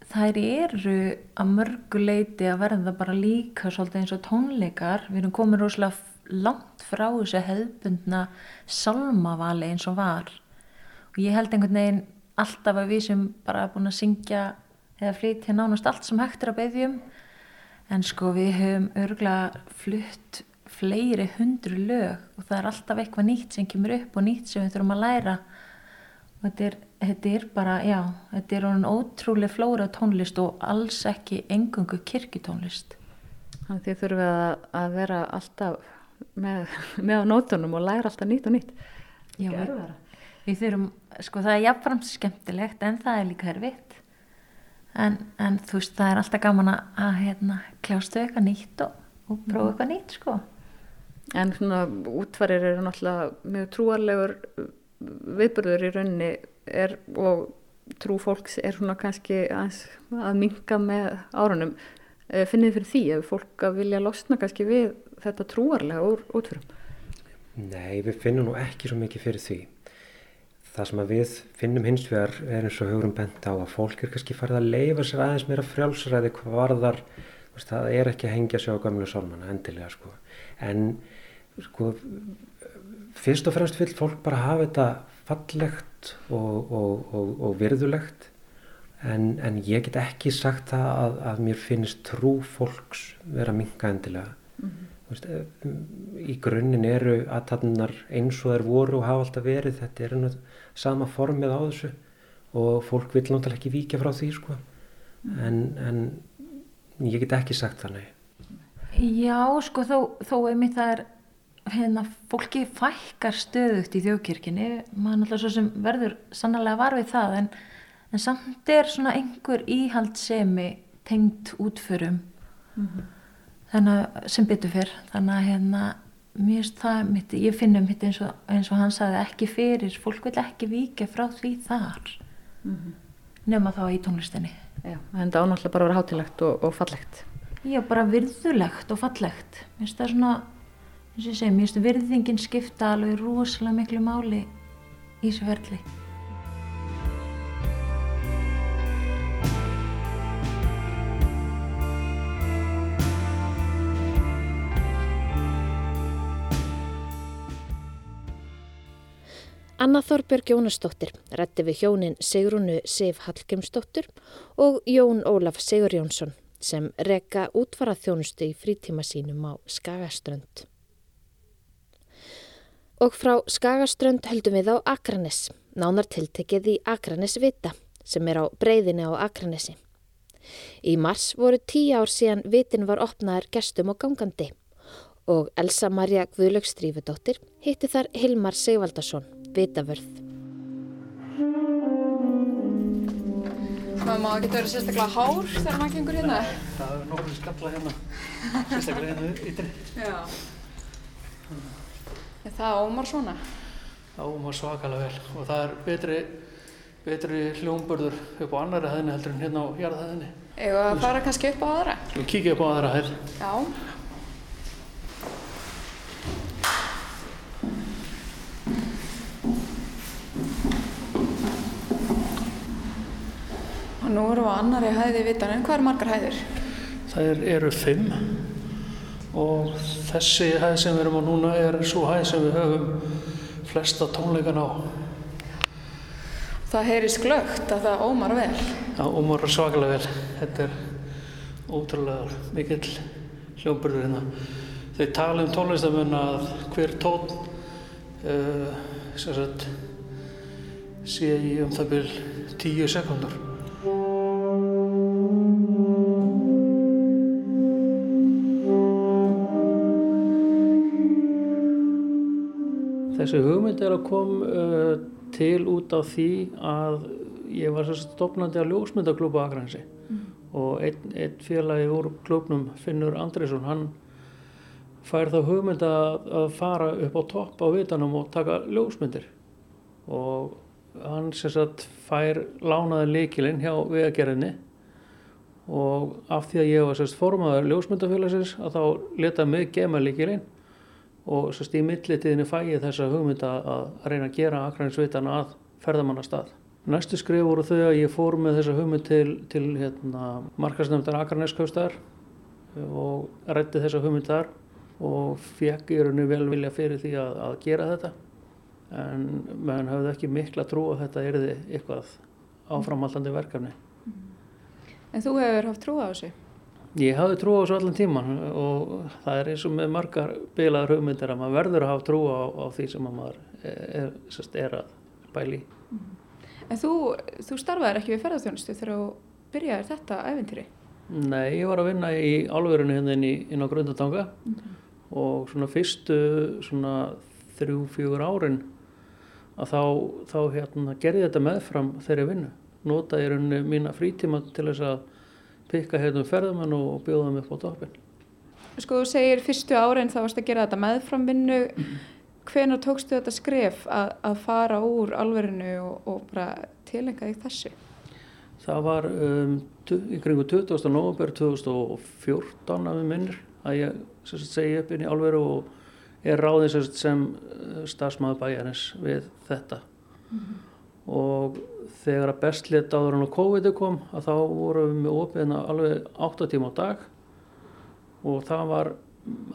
Speaker 6: þær eru að mörgu leiti að verða bara líka svolítið eins og tónleikar við erum komin rosalega langt frá þessu hefðbundna salmavali eins og var og ég held einhvern veginn alltaf að við sem bara búin að syngja eða flytja nánast allt sem hægt er að beðjum en sko við höfum örgulega flutt fleiri hundru lög og það er alltaf eitthvað nýtt sem kemur upp og nýtt sem við þurfum að læra og þetta er, þetta er bara, já, þetta er ótrúlega flóra tónlist og alls ekki engungu kirkitónlist.
Speaker 7: Þannig þið þurfum að, að vera alltaf með, með á nótunum og læra alltaf nýtt og nýtt.
Speaker 6: Já, við, við þurfum, sko það er jafnframt skemmtilegt en það er líka herfitt en, en þú veist það er alltaf gaman að, að hérna, kljástu eitthvað nýtt og, og prófa mm. eitthvað nýtt sko.
Speaker 7: En svona útvarir eru náttúrulega mjög trúarlegur viðbörður í rauninni er, og trú fólks er svona kannski að, að minga með árunum. Eh, finnið fyrir því ef fólk að vilja losna kannski við þetta trúarlega úr útförum?
Speaker 3: Nei, við finnum nú ekki svo mikið fyrir því. Það sem við finnum hins vegar er eins og högurum bent á að fólk er kannski farið að leifa sér aðeins meira frjálsræði hvað varðar, það er ekki að hengja sig á gamlu sálmanna endilega sko. En sko, fyrst og fremst vil fólk bara hafa þetta fallegt og, og, og, og virðulegt en, en ég get ekki sagt það að, að mér finnst trú fólks vera minga endilega mm -hmm. Veist, í grunninn eru aðtannar eins og þeir voru og hafa alltaf verið þetta er einu sama formið á þessu og fólk vil náttúrulega ekki vika frá því sko. en, en ég get ekki sagt það nei
Speaker 6: Já sko þó, þó einmitt það er hérna, fólki fækkar stöðugt í þjóðkirkini maður náttúrulega svo sem verður sannlega varfið það en, en samt er svona einhver íhaldsemi tengt útförum mm -hmm. Þannig sem byttu fyrr þannig að hérna mér finnst það mitt, ég finnum mitt eins og, eins og hann saði ekki fyrir, fólk vil ekki vika frá því þar mm -hmm. nema þá í tónlistinni
Speaker 7: Já, en það ánáttúrulega bara að vera hátilegt og, og fallegt
Speaker 6: Já, bara virðulegt og fallegt mér finnst það svona eins og ég segi, mér finnst virðingin skipta alveg rosalega miklu máli í þessu verðli.
Speaker 1: Anna Þorbjörg Jónasdóttir rætti við hjónin Sigrunu Sif Hallgrimsdóttir og Jón Ólaf Sigur Jónsson sem rekka útvarað þjónustu í frítíma sínum á Skagaströnd. Og frá Skagaströnd höldum við á Akranes, nánar tiltekið í Akranesvita sem er á breyðinni á Akranesi. Í mars voru tíu ár síðan vitin var opnaðar gestum og gangandi og Elsa Maria Guðlökstrífudóttir hitti þar Hilmar Sigvaldarsson, vitavörð.
Speaker 8: Það má ekki vera sérstaklega hár þegar maður gengur hérna?
Speaker 4: Það er nokkur skalla hérna, sérstaklega hérna ytri. Já.
Speaker 8: Er það ómar svona?
Speaker 4: Það ómar svakalega vel og það er betri, betri hljómburður upp á annari hæðinni heldur en hérna á jarðhæðinni.
Speaker 8: Eða að fara kannski upp á aðra?
Speaker 4: Við kíkja upp á aðra hæð.
Speaker 8: Já. Og nú erum við á annari hæði vitan, en hvað eru margar hæðir?
Speaker 4: Það eru fimm og þessi hæð sem við erum á núna er svo hæð sem við höfum flesta tónleikan á.
Speaker 8: Það heyri sklögt að það ómar vel?
Speaker 4: Já, ómar svakalega vel. Þetta er ótrúlega mikill hljómburður hérna. Þeir tala um tónlistamenn að hver tón uh, sagt, sé í um það byrj tíu sekundar. Þessi hugmynd er að kom uh, til út á því að ég var stofnandi að ljósmyndaklúpa Akransi mm. og einn ein félagi úr klúpnum, Finnur Andriðsson, hann fær þá hugmynd að, að fara upp á topp á vitanum og taka ljósmyndir. Og hann sem sagt fær lánaði líkilinn hjá vegagerðinni. Og af því að ég var sérst formaður ljósmyndafélagsins að þá letaði mig gema líkilinn og sérst í millitíðinni fæ ég þessa hugmynda að reyna að gera Akranisvitan að ferðamannastað. Næstu skrif voru þau að ég fór með þessa hugmynd til, til hérna, markasnefndar Akraneskaustar og rætti þessa hugmynd þar og fekk í rauninu vel vilja fyrir því að, að gera þetta en meðan hafði ekki mikla trú að þetta erði eitthvað áframhaldandi verkefni.
Speaker 8: En þú hefur haft trú á þessu?
Speaker 4: Ég hafði trú á þessu allan tíman og það er eins og með margar bilaður hugmyndir að maður verður að hafa trú á, á því sem maður er, er, er að bæli.
Speaker 8: En þú, þú starfaði ekki við ferðarþjónustu þegar þú byrjaði þetta æfintýri?
Speaker 4: Nei, ég var að vinna í álverinu hérna inn, inn á Grundatanga mm -hmm. og svona fyrstu svona þrjú, fjögur árin að þá, þá hérna, gerði þetta meðfram þeirri vinnu. Notaði rauninni mína frítíma til þess að pikka hérna um ferðumann og bjóða þeim upp á toppin.
Speaker 8: Sko þú segir fyrstu árin þá varst að gera þetta meðfram vinnu. Hvenar tókstu þetta skref að, að fara úr alverinu og, og bara tilenga því þessu?
Speaker 4: Það var um, í kringu 20. november 2014 af við minnir að ég segja upp inn í alveru og er ráðið sem, sem eh, stafsmæðu bæjarins við þetta mm -hmm. Og þegar að bestlétt áður en á COVID kom að þá vorum við með opiðna alveg 8 tíma á dag og það var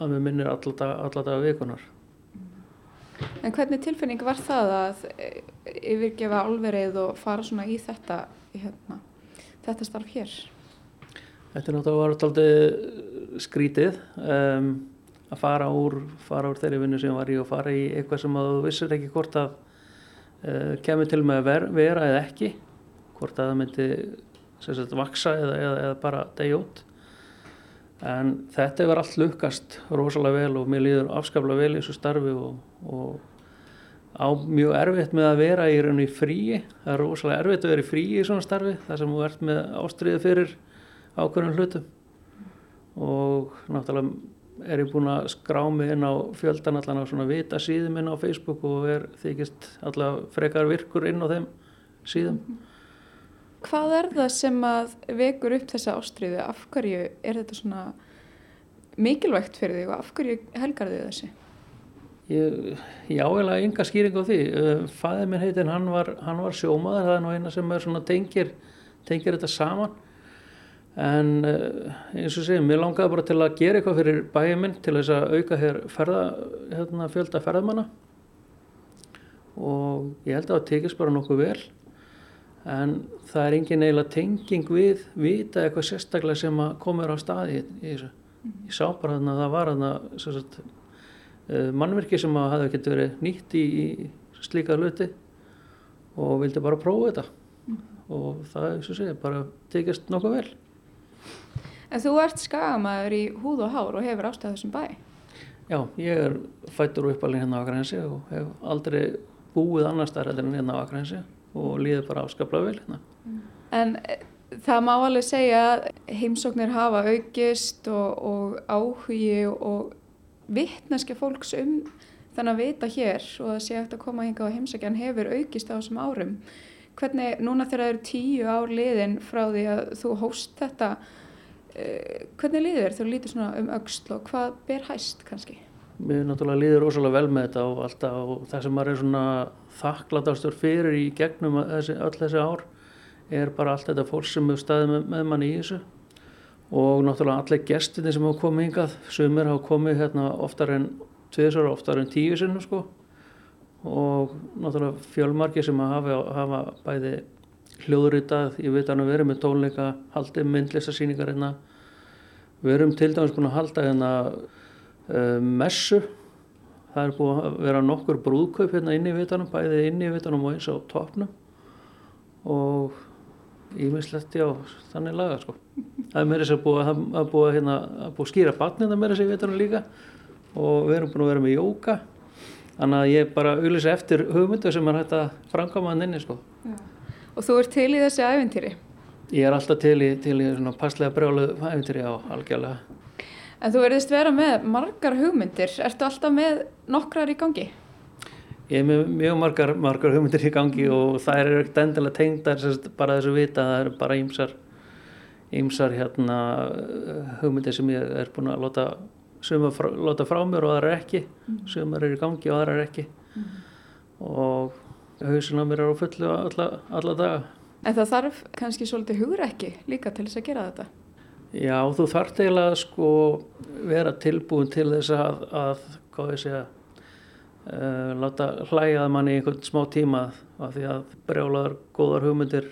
Speaker 4: að við minnir alla daga vikunar
Speaker 8: En hvernig tilfinning var það að eh, yfirgefa alverið og fara svona í þetta hérna, þetta starf hér?
Speaker 4: Þetta er náttúrulega alltaf skrítið um, að fara úr, fara úr þeirri vinnu sem var í og fara í eitthvað sem að þú vissir ekki hvort að kemur til með að ver, vera eða ekki hvort að það myndi sagt, vaksa eða, eða, eða bara degja út. En þetta hefur allt lukast rosalega vel og mér líður afskaplega vel í þessu starfi og, og mjög erfitt með að vera í raunni fríi. Það er rosalega erfitt að vera í fríi í svona starfi þar sem þú ert með ástriði fyrir ákveðin hlutum. Og náttúrulega er ég búin að skrá mig inn á fjöldan allan á svona vita síðum inn á Facebook og er þykist allavega frekar virkur inn á þeim síðum.
Speaker 8: Hvað er það sem að vekur upp þessa ástriðu? Af hverju er þetta svona mikilvægt fyrir þig og af hverju helgar þið þessi?
Speaker 4: Ég, ég áheila ynga skýring á því. Uh, Fæðið minn heitin, hann var, var sjómaður, það er nú eina sem er svona tengir, tengir þetta saman en eh, eins og segjum, mér langaði bara til að gera eitthvað fyrir bæjum minn til þess að auka hér ferða, hérna, fjölda ferðmanna og ég held að það tekist bara nokkuð vel en það er engin eiginlega tenging við vita eitthvað sérstaklega sem komur á staði í, þessu. Ég sá bara þarna að það var þarna eh, mannverki sem að hafa ekkert verið nýtt í, í slíka hluti og vildi bara prófa þetta mm. og það, eins og segja, bara tekist nokkuð vel.
Speaker 8: En þú ert skagamæður í húð og hár og hefur ástæðið þessum bæ?
Speaker 4: Já, ég er fættur og uppalinn hérna á Akranesi og hef aldrei búið annar staðar en hérna á Akranesi og líður bara afskaplega vel hérna.
Speaker 8: En eh, það má alveg segja að heimsóknir hafa aukist og, og áhugi og vittneskja fólks um þannig að vita hér og að sé eftir að koma hinga á heimsækjan hefur aukist á þessum árum. Hvernig, núna þegar það eru tíu ár liðin frá því að þú hóst þetta Eh, hvernig líður þér þegar þú lítur svona um auksl og hvað ber hæst kannski?
Speaker 4: Mér náttúrulega líður rosalega vel með þetta og, alltaf, og það sem maður er svona þakklátastur fyrir í gegnum þessi, öll þessi ár er bara allt þetta fólk sem hefur staðið með, með manni í þessu og náttúrulega allir gestinni sem hafa komið hingað, sumir hafa komið hérna oftar en tviðsar og oftar en tíu sinnum sko og náttúrulega fjölmarki sem hafa, hafa bæði hljóðritað, ég veit að hann verið með tónleika, haldið myndlistasýningar hérna. Við erum til dæmis búin að halda hérna uh, messu. Það er búin að vera nokkur brúðkaup hérna inn í vitanum, bæðið inn í vitanum og eins á topnum. Og ímislegt já, þannig laga sko. Það er meira sér búið að, að búið að, hérna, að búið skýra barnið það meira sér í vitanum líka. Og við erum búin að vera með jóka. Þannig að ég bara auðvisa eftir hugmyndu sem er hægt að framkama hann inni sko. Já.
Speaker 8: Og þú ert til í þessi æfintýri?
Speaker 4: Ég er alltaf til í, til í svona passlega brjálu æfintýri á algjörlega.
Speaker 8: En þú verðist vera með margar hugmyndir. Ertu alltaf með nokkrar í gangi?
Speaker 4: Ég er með mjög margar, margar hugmyndir í gangi og það er ekkert endilega tengdar bara þessu vita. Það eru bara ímsar, ýmsar hérna hugmyndir sem ég er búin að láta, frá, láta frá mér og aðrar ekki mm. sumar eru í gangi og aðrar ekki mm. og hausin á mér er á fullu alla, alla daga
Speaker 8: En það þarf kannski svolítið hugur ekki líka til þess að gera þetta?
Speaker 4: Já, þú þarf eiginlega sko vera tilbúin til þess að, að hvað ég segja, uh, láta hlægað manni í einhvern smá tíma af því að brjálaður góðar hugmyndir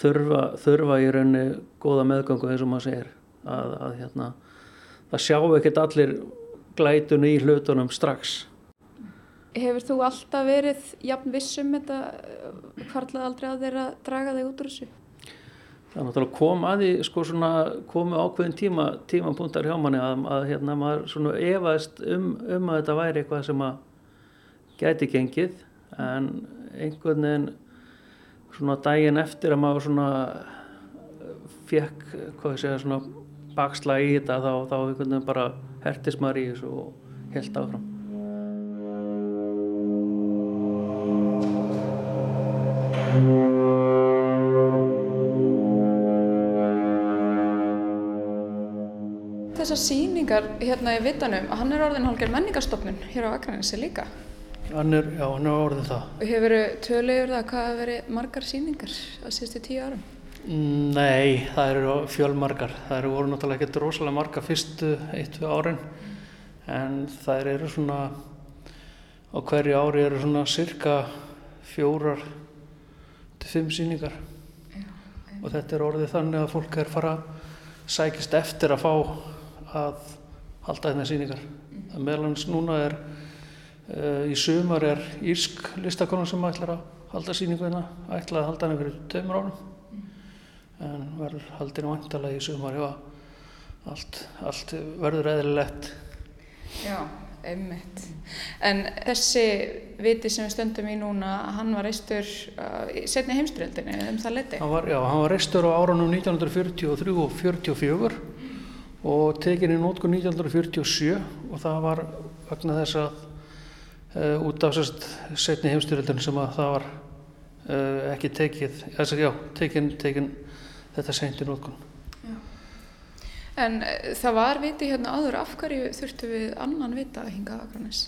Speaker 4: þurfa, þurfa í raunni góða meðgangu eins og maður segir að, að hérna, það sjá ekkert allir glætun í hlutunum strax.
Speaker 8: Hefur þú alltaf verið jafn vissum þetta hvarlað aldrei að þeirra draga þig út úr þessu?
Speaker 4: Það er náttúrulega kom að því sko svona komu ákveðin tíma, tímapunktar hjá manni að, að hérna maður svona efaðist um, um að þetta væri eitthvað sem að gæti gengið en einhvern veginn svona daginn eftir að maður svona fekk, hvað ég segja, svona bakslag í þetta þá, þá einhvern veginn bara hertist maður í þessu og held áfram.
Speaker 8: Þessar síningar hérna í Vitanum, hann er orðin hálfgerð menningarstofnun hér á Akranissi líka.
Speaker 4: Hann er, já, hann er orðin það.
Speaker 8: Hefur töluður það hvað að veri margar síningar á síðustu tíu árum?
Speaker 4: Nei, það eru fjölmargar. Það eru voru náttúrulega ekkert rosalega marga fyrstu eitt-tvið árin en það eru svona, á hverju ári eru svona cirka fjórar til fimm síningar já, og þetta er orðið þannig að fólk er fara sækist eftir að fá að halda þetta síningar. Mm. Meðlans núna er uh, í sumar er Írsk listakonan sem ætlar að halda síninguðina, ætlaði að halda henni fyrir tömur árum mm. en verður haldinu vantalega í að allt, allt verður eðlilegt.
Speaker 8: Já, einmitt. En þessi viti sem við stöndum í núna, hann var reistur uh, setni heimstyrjöldinni, um það leti?
Speaker 4: Hann var, já, hann var reistur á árunum 1943 og 1944 og tekin í nótku 1947 og það var vegna þess að uh, út af sérst setni heimstyrjöldin sem að það var uh, ekki tekið, þess að já, tekin, tekin þetta seint í nótkun.
Speaker 8: En það var viti hérna áður, af hverju þurftu við annan vita að hinga Akranis?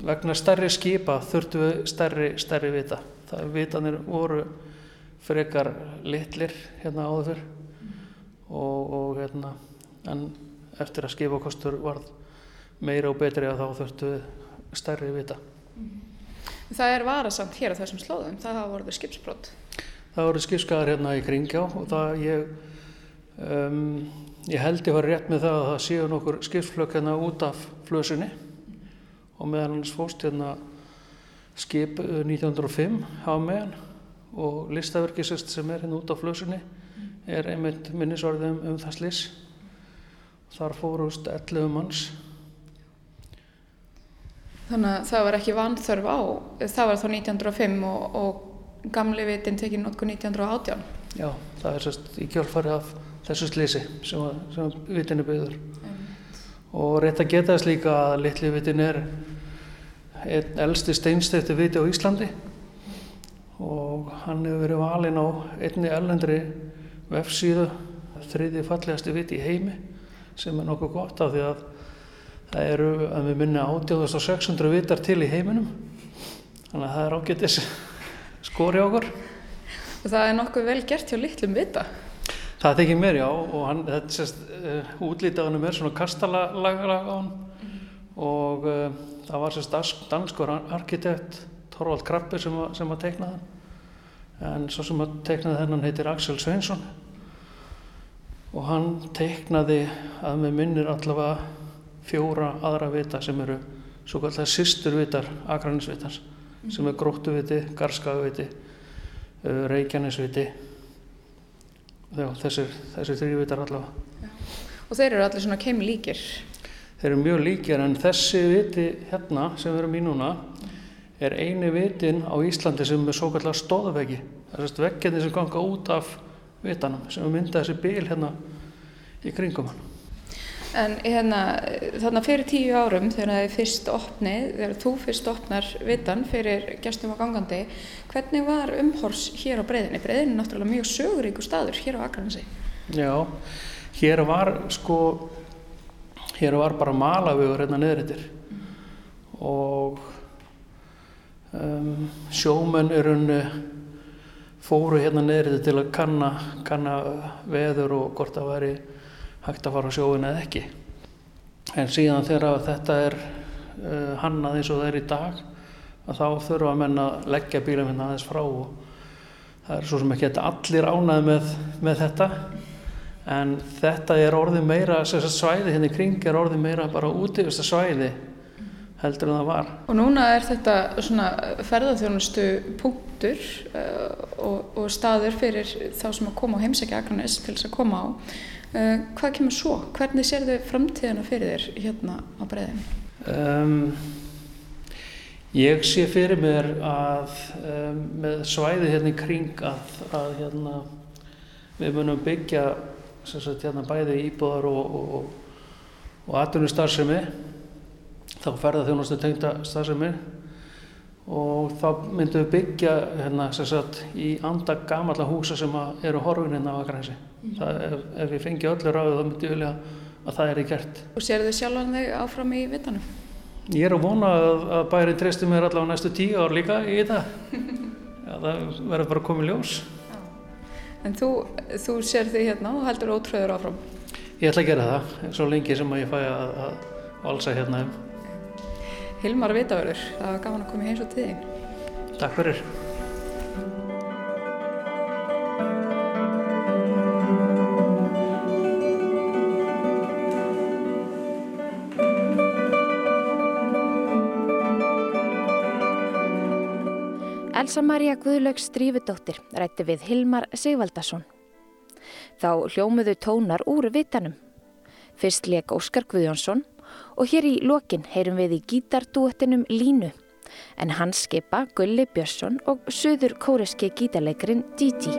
Speaker 4: Vegna stærri skipa þurftu við stærri, stærri vita. Það vitanir voru frekar litlir hérna áður fyrr mm. og, og hérna en eftir að skipakostur varð meira og betri að þá þurftu við stærri vita.
Speaker 8: Mm. Það er varasamt hér á þessum slóðum, það hafa voruð skipsbrott?
Speaker 4: Það voruð skipskaðar hérna í Kringjá og það ég, um, ég held ég var rétt með það að það séu nokkur skipsflökk hérna út af flösunni og meðan hans fóst hérna skip 1905 hafa meðan og listaverkisest sem er hérna út af flösunni er einmitt minnisvarðum um það sliss Þar fórust 11 manns.
Speaker 8: Þannig að það var ekki vanþörf á, það var þá 1905 og, og gamli vitin tekið notku 1918?
Speaker 4: Já, það er sérst í kjálfari af þessu slísi sem, sem vitin er byggður. Og rétt að geta þess líka að litli vitin er einn elsti steinstöktu viti á Íslandi. Og hann hefur verið valinn á einni ellendri vefsíðu þriði fallegasti viti í heimi sem er nokkuð gott af því að það eru að við minna 8600 vitar til í heiminum. Þannig að það er ágættis skori okkur.
Speaker 8: Og það er nokkuð vel gert hjá litlum vita
Speaker 4: það tekir mér já og hann, þetta sést uh, útlítaðanum er svona kastalaga á hann mm. og uh, það var sérst danskur arkitekt Torvald Krabbe sem, sem að teikna það en svo sem að teiknaði þennan heitir Axel Sveinsson og hann teiknaði að með minnir allavega fjóra aðra vita sem eru svo kallar sýsturvitar Akranisvitans mm. sem er Gróttuviti, Garskagaviti, uh, Reykjanesviti þessir, þessir þrjú vitar allavega.
Speaker 8: Já. Og þeir eru allir svona keim líkir?
Speaker 4: Þeir eru mjög líkir en þessi viti hérna sem við erum í núna er eini vitin á Íslandi sem er svo kallar stóðveggi. Það er veggjarnir sem ganga út af vitanum sem mynda þessi bíl hérna í kringum hann.
Speaker 8: En hérna, þarna fyrir tíu árum þegar það er fyrst opnið, þegar þú fyrst opnar vitan fyrir gestum og gangandi, hvernig var umhors hér á breyðinni? Breyðinni er náttúrulega mjög söguríku staður hér á Akranesi.
Speaker 4: Já, hér var sko, hér var bara malavegur hérna neðrættir og um, sjómenn er unni fóru hérna neðrættir til að kanna, kanna veður og hvort það væri hægt að fara á sjóin eða ekki. En síðan þegar þetta er uh, hannað eins og það er í dag að þá þurfa menn að leggja bílum hérna aðeins frá og það er svo sem ekki allir ánæði með, með þetta en þetta er orðið meira svæði hérna í kring er orðið meira bara útífista svæði heldur en það var.
Speaker 8: Og núna er þetta svona ferðarþjónustu punktur uh, og, og staður fyrir þá sem að koma á heimsækja Akranes til þess að koma á. Uh, hvað kemur svo? Hvernig sér þau framtíðina fyrir þér hérna á breyðinu? Um,
Speaker 4: ég sé fyrir mér að um, með svæði hérna í kring að, að hérna, við munum byggja sagt, hérna, bæði íbúðar og, og, og, atvinnum starfsemi þá ferða þjónustu tengda starfsemi og þá myndum við byggja hérna, sagt, í anda gamalla húsa sem eru horfin hérna á Mm. Ef, ef við fengi öllu ráðu þá myndum við vilja að það er í gert.
Speaker 8: Og sér þið sjálfan þig áfram í vitanum?
Speaker 4: Ég er að vona að, að bærin treysti mér allavega næstu tíu ár líka í þetta. Já, það verður bara komið ljós. Já.
Speaker 8: En þú, þú sér þig hérna og heldur ótröður áfram?
Speaker 4: Ég ætla að gera það, svo lengi sem ég fæ að, að valsa hérna um.
Speaker 8: Hilmar Vitaverður, það var gaman að koma í heins og tíðin.
Speaker 4: Takk fyrir.
Speaker 1: Elsa Maria Guðlaugs Strífudóttir rætti við Hilmar Sigvaldason. Þá hljómuðu tónar úr vitanum. Fyrst leik Óskar Guðjónsson og hér í lokin heyrum við í gítardúettinum Línu en hans skipa Gulli Björnsson og söður kóreski gítarleikarinn Didi.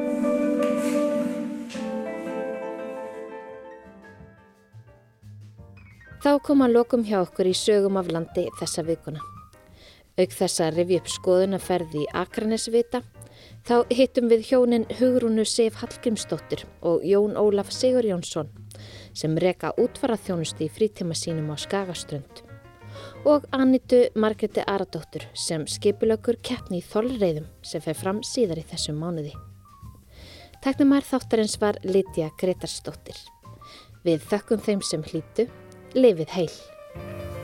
Speaker 1: Þá kom að lokum hjá okkur í sögum af landi þessa vikuna. Auk þess að rifi upp skoðunaferði í Akranesvita, þá hittum við hjónin Hugrúnu Sif Hallgrímsdóttir og Jón Ólaf Sigur Jónsson sem reka útvara þjónusti í frítíma sínum á Skagaströnd og Anitu Margreti Aradóttur sem skipulökur keppni í þollreiðum sem fer fram síðar í þessum mánuði. Teknumær þáttarins var Lítiða Gretarsdóttir. Við þökkum þeim sem hlýtu, lifið heil.